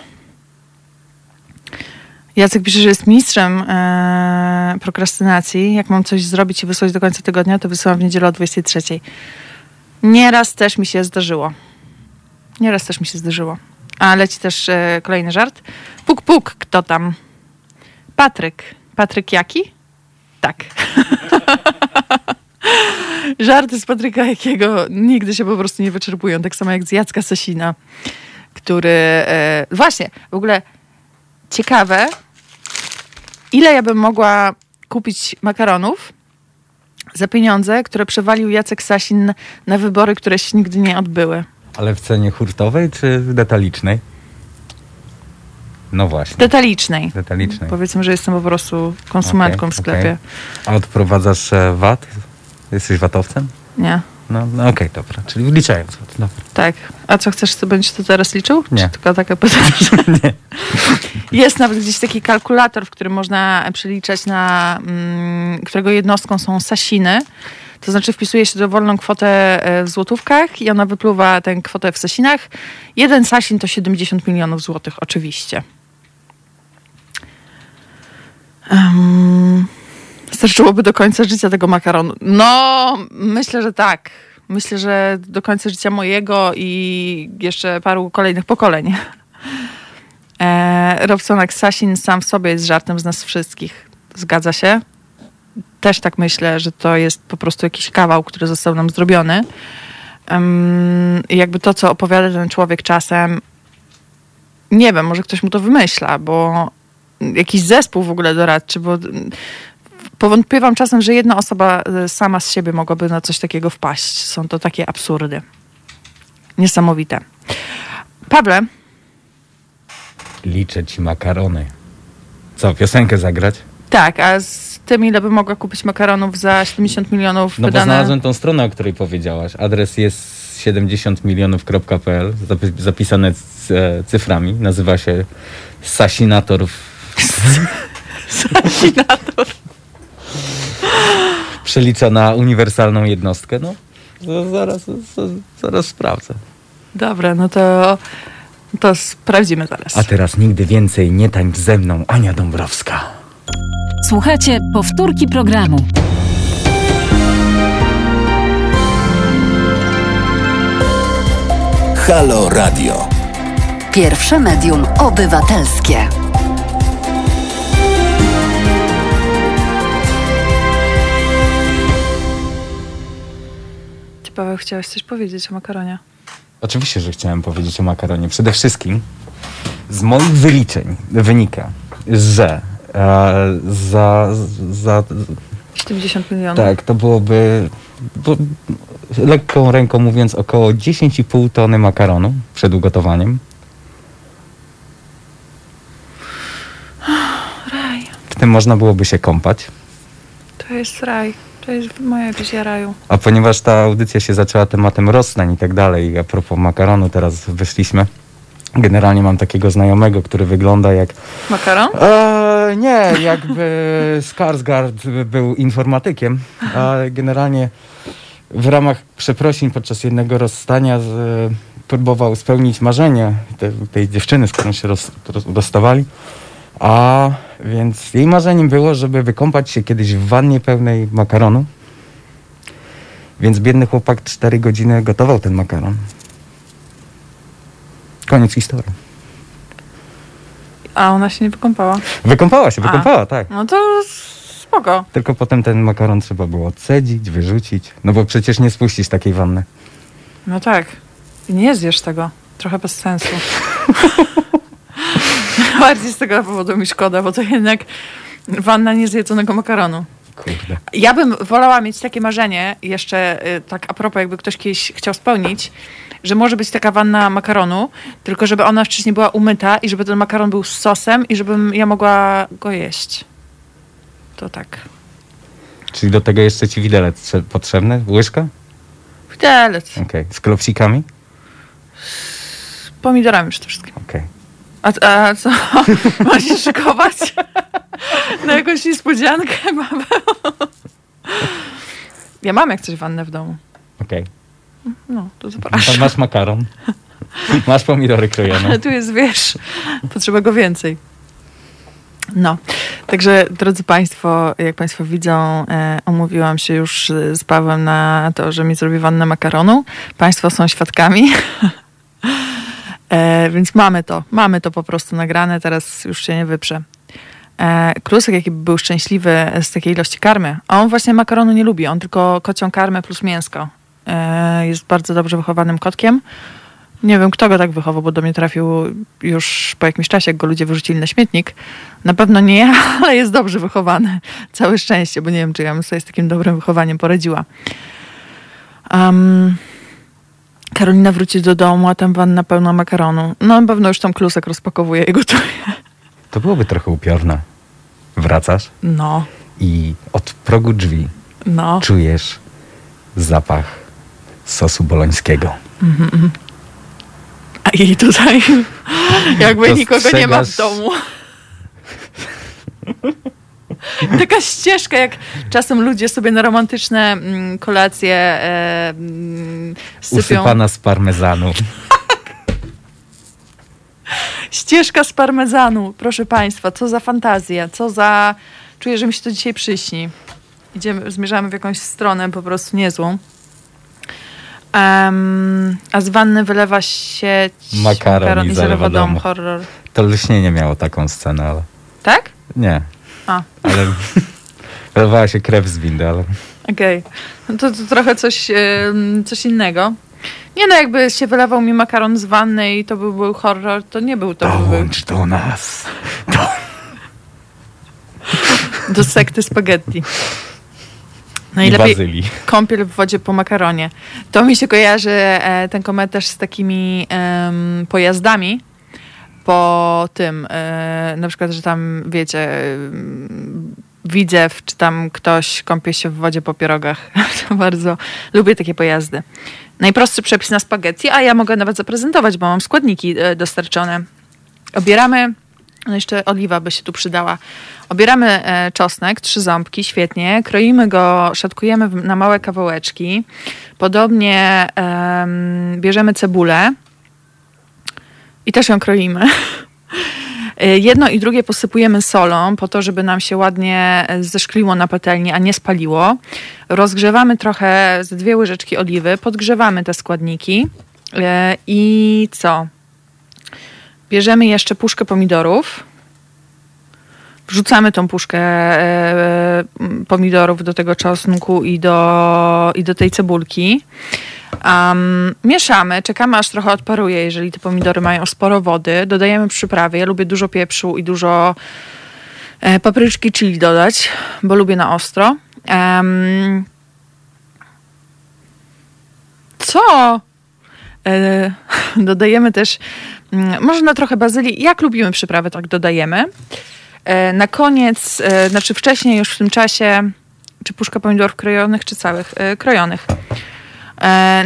Jacek pisze, że jest mistrzem e, prokrastynacji. Jak mam coś zrobić i wysłać do końca tygodnia, to wysyłam w niedzielę o 23. Nieraz też mi się zdarzyło. Nieraz też mi się zdarzyło. A leci też e, kolejny żart. Puk, puk, kto tam? Patryk. Patryk jaki? Tak. Żarty z Patryka Jakiego nigdy się po prostu nie wyczerpują. Tak samo jak z Jacka Sasina, który... E, właśnie, w ogóle ciekawe, ile ja bym mogła kupić makaronów za pieniądze, które przewalił Jacek Sasin na wybory, które się nigdy nie odbyły. Ale w cenie hurtowej czy detalicznej? No właśnie. Detalicznej. Detalicznej. Powiedzmy, że jestem po prostu konsumentką Okej, w sklepie. A odprowadzasz e, VAT? Jesteś VAT-owcem? Nie. No, no okej, dobra. Czyli wliczając VAT. Dobra. Tak. A co chcesz, to będziesz to teraz liczył? Nie. Czy tylko takie pytanie? Jest nawet gdzieś taki kalkulator, w którym można przeliczać na, mm, którego jednostką są sasiny. To znaczy wpisuje się dowolną kwotę e, w złotówkach i ona wypluwa tę kwotę w sasinach. Jeden sasin to 70 milionów złotych, oczywiście. Um, starczyłoby do końca życia tego makaronu. No, myślę, że tak. Myślę, że do końca życia mojego i jeszcze paru kolejnych pokoleń. E, Robsonak Sasin sam w sobie jest żartem z nas wszystkich. Zgadza się? Też tak myślę, że to jest po prostu jakiś kawał, który został nam zrobiony. Um, jakby to, co opowiada ten człowiek czasem, nie wiem, może ktoś mu to wymyśla, bo jakiś zespół w ogóle doradczy, bo powątpiewam czasem, że jedna osoba e, sama z siebie mogłaby na coś takiego wpaść. Są to takie absurdy. Niesamowite. Pawle, Liczę ci makarony. Co, piosenkę zagrać? Tak, a z tym, ile by mogła kupić makaronów za 70 milionów No bo wydane... znalazłem tą stronę, o której powiedziałaś. Adres jest 70milionów.pl, zapi- zapisane z, e, cyframi. Nazywa się Sasinator. Sasinator. Przelicza na uniwersalną jednostkę. No, zaraz, zaraz, sprawdzę. Dobra, no to, to sprawdzimy zaraz. A teraz nigdy więcej nie tańcz ze mną, Ania Dąbrowska. Słuchajcie powtórki programu. Halo Radio. Pierwsze medium obywatelskie. Ty, Paweł, chciałeś coś powiedzieć o makaronie? Oczywiście, że chciałem powiedzieć o makaronie. Przede wszystkim z moich wyliczeń wynika, że za, za, 70 milionów. tak, to byłoby bo, lekką ręką mówiąc około 10,5 tony makaronu przed ugotowaniem. Raj. W tym można byłoby się kąpać. To jest raj. To jest moja wizja raju. A ponieważ ta audycja się zaczęła tematem Rosnań i tak dalej, a propos makaronu teraz wyszliśmy, generalnie mam takiego znajomego, który wygląda jak... Makaron? E, nie, jakby Skarsgård był informatykiem, a generalnie w ramach przeprosin podczas jednego rozstania z, próbował spełnić marzenie te, tej dziewczyny, z którą się roz, rozstawali. A więc jej marzeniem było, żeby wykąpać się kiedyś w wannie pełnej makaronu. Więc biedny chłopak 4 godziny gotował ten makaron. Koniec historii. A ona się nie wykąpała. Wykąpała się, wykąpała, tak. No to spoko. Tylko potem ten makaron trzeba było odcedzić, wyrzucić. No bo przecież nie spuścisz takiej wanny. No tak. I nie zjesz tego. Trochę bez sensu. Bardziej z tego powodu mi szkoda, bo to jednak wanna niezjedzonego makaronu. Kurde. Ja bym wolała mieć takie marzenie, jeszcze y, tak a propos, jakby ktoś kiedyś chciał spełnić, że może być taka wanna makaronu, tylko żeby ona wcześniej była umyta i żeby ten makaron był z sosem i żebym ja mogła go jeść. To tak. Czyli do tego jeszcze ci widelec trze- potrzebny? Łyżka? Widelec. Okej. Z klopsikami? Z pomidorami przede wszystkim. Okej. A, a co? Masz się szykować? Na jakąś niespodziankę, Paweł? Ja mam jak coś wannę w domu. Okej. No, to zapraszam. Masz makaron. Masz pomidory krojone. Ale tu jest, wiesz, potrzeba go więcej. No, także drodzy Państwo, jak Państwo widzą, e, omówiłam się już z Pawłem na to, że mi zrobi wannę makaronu. Państwo są świadkami. e, więc mamy to, mamy to po prostu nagrane, teraz już się nie wyprze. E, Klusek, jaki był szczęśliwy z takiej ilości karmy, a on właśnie makaronu nie lubi, on tylko kocią karmę plus mięsko. E, jest bardzo dobrze wychowanym kotkiem. Nie wiem, kto go tak wychował, bo do mnie trafił już po jakimś czasie, jak go ludzie wyrzucili na śmietnik. Na pewno nie ja, ale jest dobrze wychowany. Całe szczęście, bo nie wiem, czy ja bym sobie z takim dobrym wychowaniem poradziła. Um, Karolina wróci do domu, a tam wanna pełna makaronu. No na pewno już tam klusek rozpakowuje i gotuje. To byłoby trochę upiorne. Wracasz No, i od progu drzwi no. czujesz zapach sosu bolońskiego. A i tutaj jakby nikogo nie ma w domu. Taka ścieżka, jak czasem ludzie sobie na romantyczne mm, kolacje e, mm, sypią. Usypana z parmezanu. Ścieżka z parmezanu, proszę Państwa, co za fantazja, co za... Czuję, że mi się to dzisiaj przyśni. Idziemy, zmierzamy w jakąś stronę po prostu niezłą. Em, a z wanny wylewa się Makaron i zalewa dom. horror. To lśnienie miało taką scenę, ale Tak? nie. A. Ale wylewała się krew z windy, ale Okej. No to, to trochę coś, coś innego. Nie no, jakby się wylewał mi makaron z wanny i to był, był horror, to nie był to. Był, dołącz do nas. do sekty spaghetti. Najlepiej bazylii. kąpiel w wodzie po makaronie. To mi się kojarzy e, ten komentarz z takimi em, pojazdami po tym, e, na przykład, że tam wiecie, em, widzew, czy tam ktoś kąpie się w wodzie po pierogach. to bardzo lubię takie pojazdy. Najprostszy przepis na spaghetti, a ja mogę nawet zaprezentować, bo mam składniki e, dostarczone. Obieramy, no jeszcze oliwa by się tu przydała. Obieramy e, czosnek, trzy ząbki, świetnie. Kroimy go, szatkujemy na małe kawałeczki. Podobnie em, bierzemy cebulę i też ją kroimy. E, Jedno i drugie posypujemy solą, po to, żeby nam się ładnie e, zeszkliło na patelni, a nie spaliło. Rozgrzewamy trochę z dwie łyżeczki oliwy, podgrzewamy te składniki i co? Bierzemy jeszcze puszkę pomidorów. Wrzucamy tą puszkę e, m, pomidorów do tego czosnku i do, i do tej cebulki. Um, mieszamy, czekamy aż trochę odparuje, jeżeli te pomidory mają sporo wody. Dodajemy przyprawy. Ja lubię dużo pieprzu i dużo e, papryczki chili dodać, bo lubię na ostro. Em, co? E, dodajemy też, mm, może na trochę bazylii. Jak lubimy przyprawy, tak dodajemy. E, na koniec, e, znaczy wcześniej już w tym czasie, czy puszka pomidorów krojonych, czy całych? E, krojonych.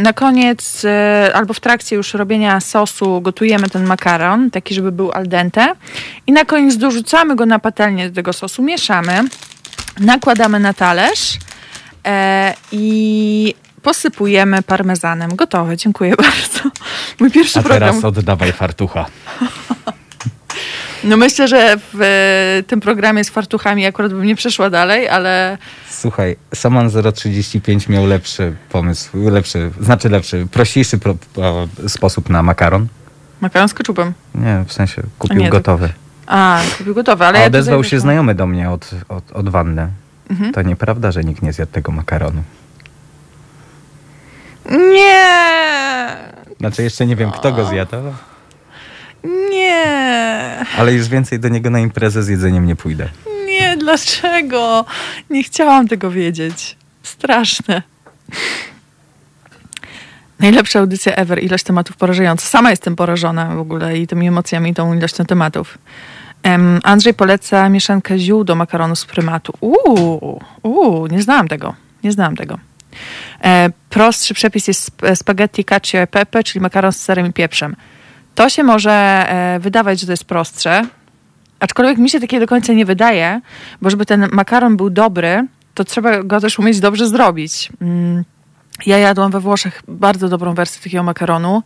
Na koniec, albo w trakcie już robienia sosu, gotujemy ten makaron, taki, żeby był al dente. I na koniec dorzucamy go na patelnię do tego sosu, mieszamy, nakładamy na talerz i posypujemy parmezanem. Gotowe, dziękuję bardzo. Mój pierwszy A program. teraz oddawaj fartucha. No myślę, że w e, tym programie z fartuchami akurat bym nie przeszła dalej, ale Słuchaj, Saman 035 miał lepszy pomysł, lepszy, znaczy lepszy, prościejszy pro, pro, sposób na makaron. makaron z keczupem. Nie, w sensie kupił nie, to- gotowy. A, kupił gotowe, ale A ja odezwał się wyszłam. znajomy do mnie od, od, od wanny. Mhm. To nieprawda, że nikt nie zjadł tego makaronu. Nie! Znaczy jeszcze nie wiem, kto go zjadł, ale, Nie! ale już więcej do niego na imprezę z jedzeniem nie pójdę. Nie, dlaczego? Nie chciałam tego wiedzieć. Straszne. Najlepsza audycja ever. Ilość tematów porażająca. Sama jestem porażona w ogóle i tymi emocjami, i tą ilością tematów. Em, Andrzej poleca mieszankę ziół do makaronu z prymatu. Uuu, uuu, nie znałam tego. Nie znałam tego. E, prostszy przepis jest sp- spaghetti cacio e pepe, czyli makaron z serem i pieprzem. To się może e, wydawać, że to jest prostsze, aczkolwiek mi się takie do końca nie wydaje, bo żeby ten makaron był dobry, to trzeba go też umieć dobrze zrobić. Mm, Ja jadłam we Włoszech bardzo dobrą wersję takiego makaronu.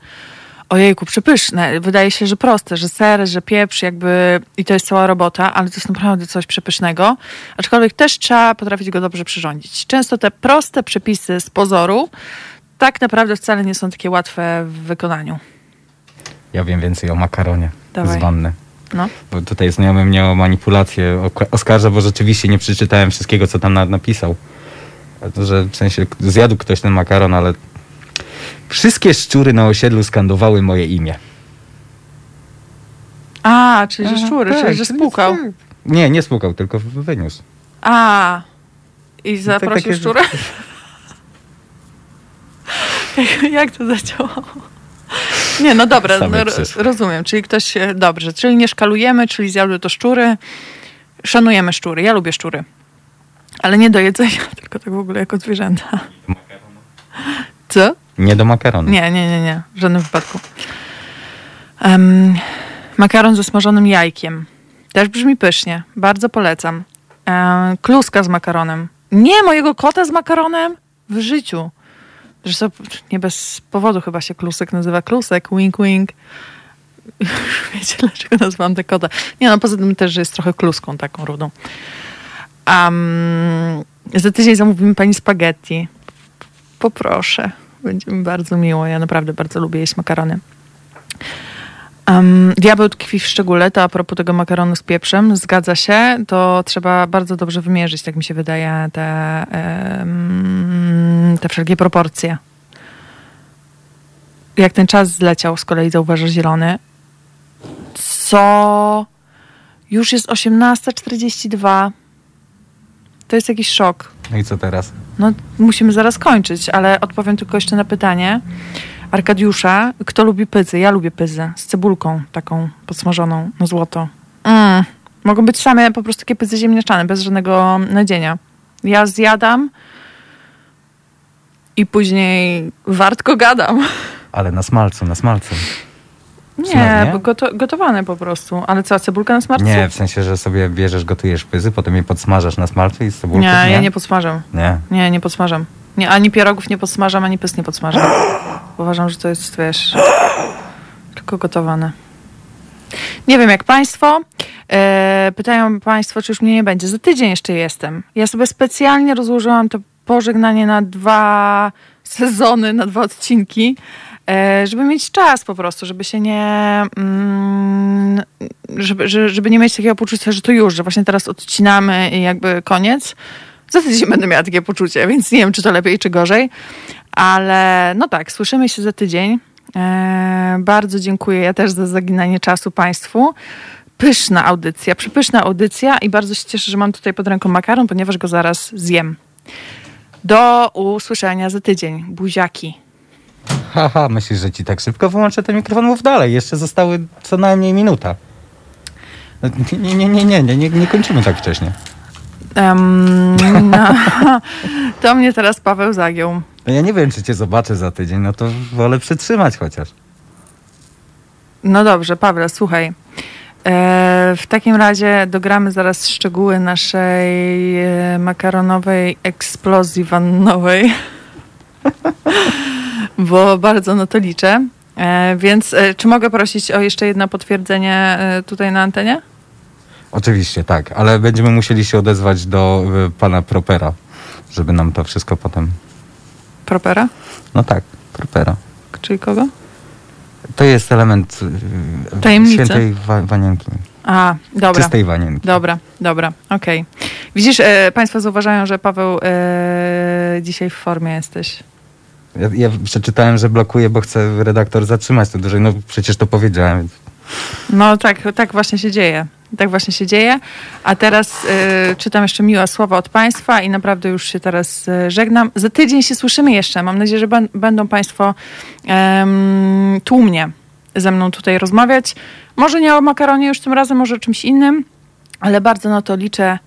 Ojejku, przepyszne. Wydaje się, że proste, że ser, że pieprz, jakby i to jest cała robota, ale to jest naprawdę coś przepysznego. Aczkolwiek też trzeba potrafić go dobrze przyrządzić. Często te proste przepisy z pozoru tak naprawdę wcale nie są takie łatwe w wykonaniu. Ja wiem więcej o makaronie Dawaj. z wanny. No. Bo tutaj znajomy mnie o manipulację oskarża, bo rzeczywiście nie przeczytałem wszystkiego, co tam na, napisał. Że w sensie zjadł ktoś ten makaron, ale wszystkie szczury na osiedlu skandowały moje imię. A, czyli że szczury, tak, czyli że czyli spłukał. tak. Nie, nie spłukał, tylko wyniósł. A, i zaprosił takie- szczurę? Jak- to zadziałało? Nie, no dobra, no, rozumiem. Czyli ktoś, się- dobrze, czyli nie szkalujemy, czyli zjadły to szczury. Szanujemy szczury, ja lubię szczury. Ale nie do jedzenia, tylko tak w ogóle jako zwierzęta. Co? Nie do makaronu. Nie, nie, nie, nie, w żadnym wypadku. Em, makaron ze smażonym jajkiem. Też brzmi pysznie. Bardzo polecam. Em, kluska z makaronem. Nie mojego kota z makaronem w życiu. Zresztą nie bez powodu chyba się klusek nazywa klusek. Wink, wink. Wiecie, dlaczego nazwałam tę kota? Nie no, poza tym też, że jest trochę kluską taką rudą. Um, za tydzień zamówimy pani spaghetti. Poproszę. Będzie mi bardzo miło. Ja naprawdę bardzo lubię jeść makarony. Um, diabeł tkwi w szczególe, to a propos tego makaronu z pieprzem, zgadza się, to trzeba bardzo dobrze wymierzyć, tak mi się wydaje, te, em, te wszelkie proporcje. Jak ten czas zleciał, z kolei zauważa zielony, co już jest 18.42. To jest jakiś szok. No i co teraz? No, musimy zaraz kończyć, ale odpowiem tylko jeszcze na pytanie Arkadiusza. Kto lubi pyzy? Ja lubię pyzę z cebulką taką podsmażoną na złoto. Mm. Mogą być same po prostu takie pyzy ziemniaczane, bez żadnego nadzienia. Ja zjadam i później wartko gadam. Ale na smalcu, na smalcu. Nie, nie? bo goto, gotowane po prostu. Ale co, cebulka na smarcu? Nie, w sensie, że sobie bierzesz, gotujesz pyzy, potem je podsmażasz na smalcu i z cebulką. nie, ja nie podsmażam. Nie. Nie, nie podsmażam. Nie, ani pierogów nie podsmażam, ani pys nie podsmażam. Uważam, że to jest, wiesz, tylko gotowane. Nie wiem jak Państwo. E, pytają Państwo, czy już mnie nie będzie. Za tydzień jeszcze jestem. Ja sobie specjalnie rozłożyłam to pożegnanie na dwa sezony, na dwa odcinki, żeby mieć czas po prostu, żeby się nie... Mm, żeby, że- żeby nie mieć takiego poczucia, że to już, że właśnie teraz odcinamy i jakby koniec. Za tydzień będę miała takie poczucie, więc nie wiem, czy to lepiej, czy gorzej. Ale no tak, słyszymy się za tydzień. E, bardzo dziękuję ja też za zaginanie czasu Państwu. Pyszna audycja, przepyszna audycja i bardzo się cieszę, że mam tutaj pod ręką makaron, ponieważ go zaraz zjem. Do usłyszenia za tydzień. Buziaki. Haha, myślisz, że ci tak szybko wyłączę ten mikrofon? Mów dalej, jeszcze zostały co najmniej minuta. No, Nie, nie, nie, nie, nie, nie, nie kończymy tak wcześnie. Em, no, to mnie teraz Paweł zagiął. No ja nie wiem, czy cię zobaczę za tydzień, no to wolę przytrzymać chociaż. No dobrze, Paweł, słuchaj. E, w takim razie dogramy zaraz szczegóły naszej e, makaronowej eksplozji wannowej, bo bardzo na to liczę. E, więc e, czy mogę prosić o jeszcze jedno potwierdzenie e, tutaj na antenie? Oczywiście, tak, ale będziemy musieli się odezwać do pana Propera, żeby nam to wszystko potem... Propera? No tak, Propera. Czyli kogo? To jest element Tajemnicy. świętej wa- wanienki. A, dobra. Czystej wanienki. Dobra, dobra, okej. Widzisz, e, Państwo zauważają, że Paweł e, dzisiaj w formie jesteś. Ja, ja przeczytałem, że blokuje, bo chce redaktor zatrzymać to dłużej. No przecież to powiedziałem. Więc... No tak, tak właśnie się dzieje. Tak właśnie się dzieje. A teraz y, czytam jeszcze miłe słowa od Państwa i naprawdę już się teraz y, żegnam. Za tydzień się słyszymy jeszcze. Mam nadzieję, że będą Państwo em, tłumnie ze mną tutaj rozmawiać. Może nie o makaronie już tym razem, może o czymś innym, ale bardzo na to liczę.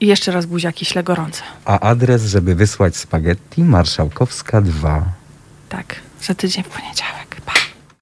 I jeszcze raz buziaki śle gorące. A adres, żeby wysłać spaghetti, Marszałkowska 2. Tak, za tydzień w poniedziałek.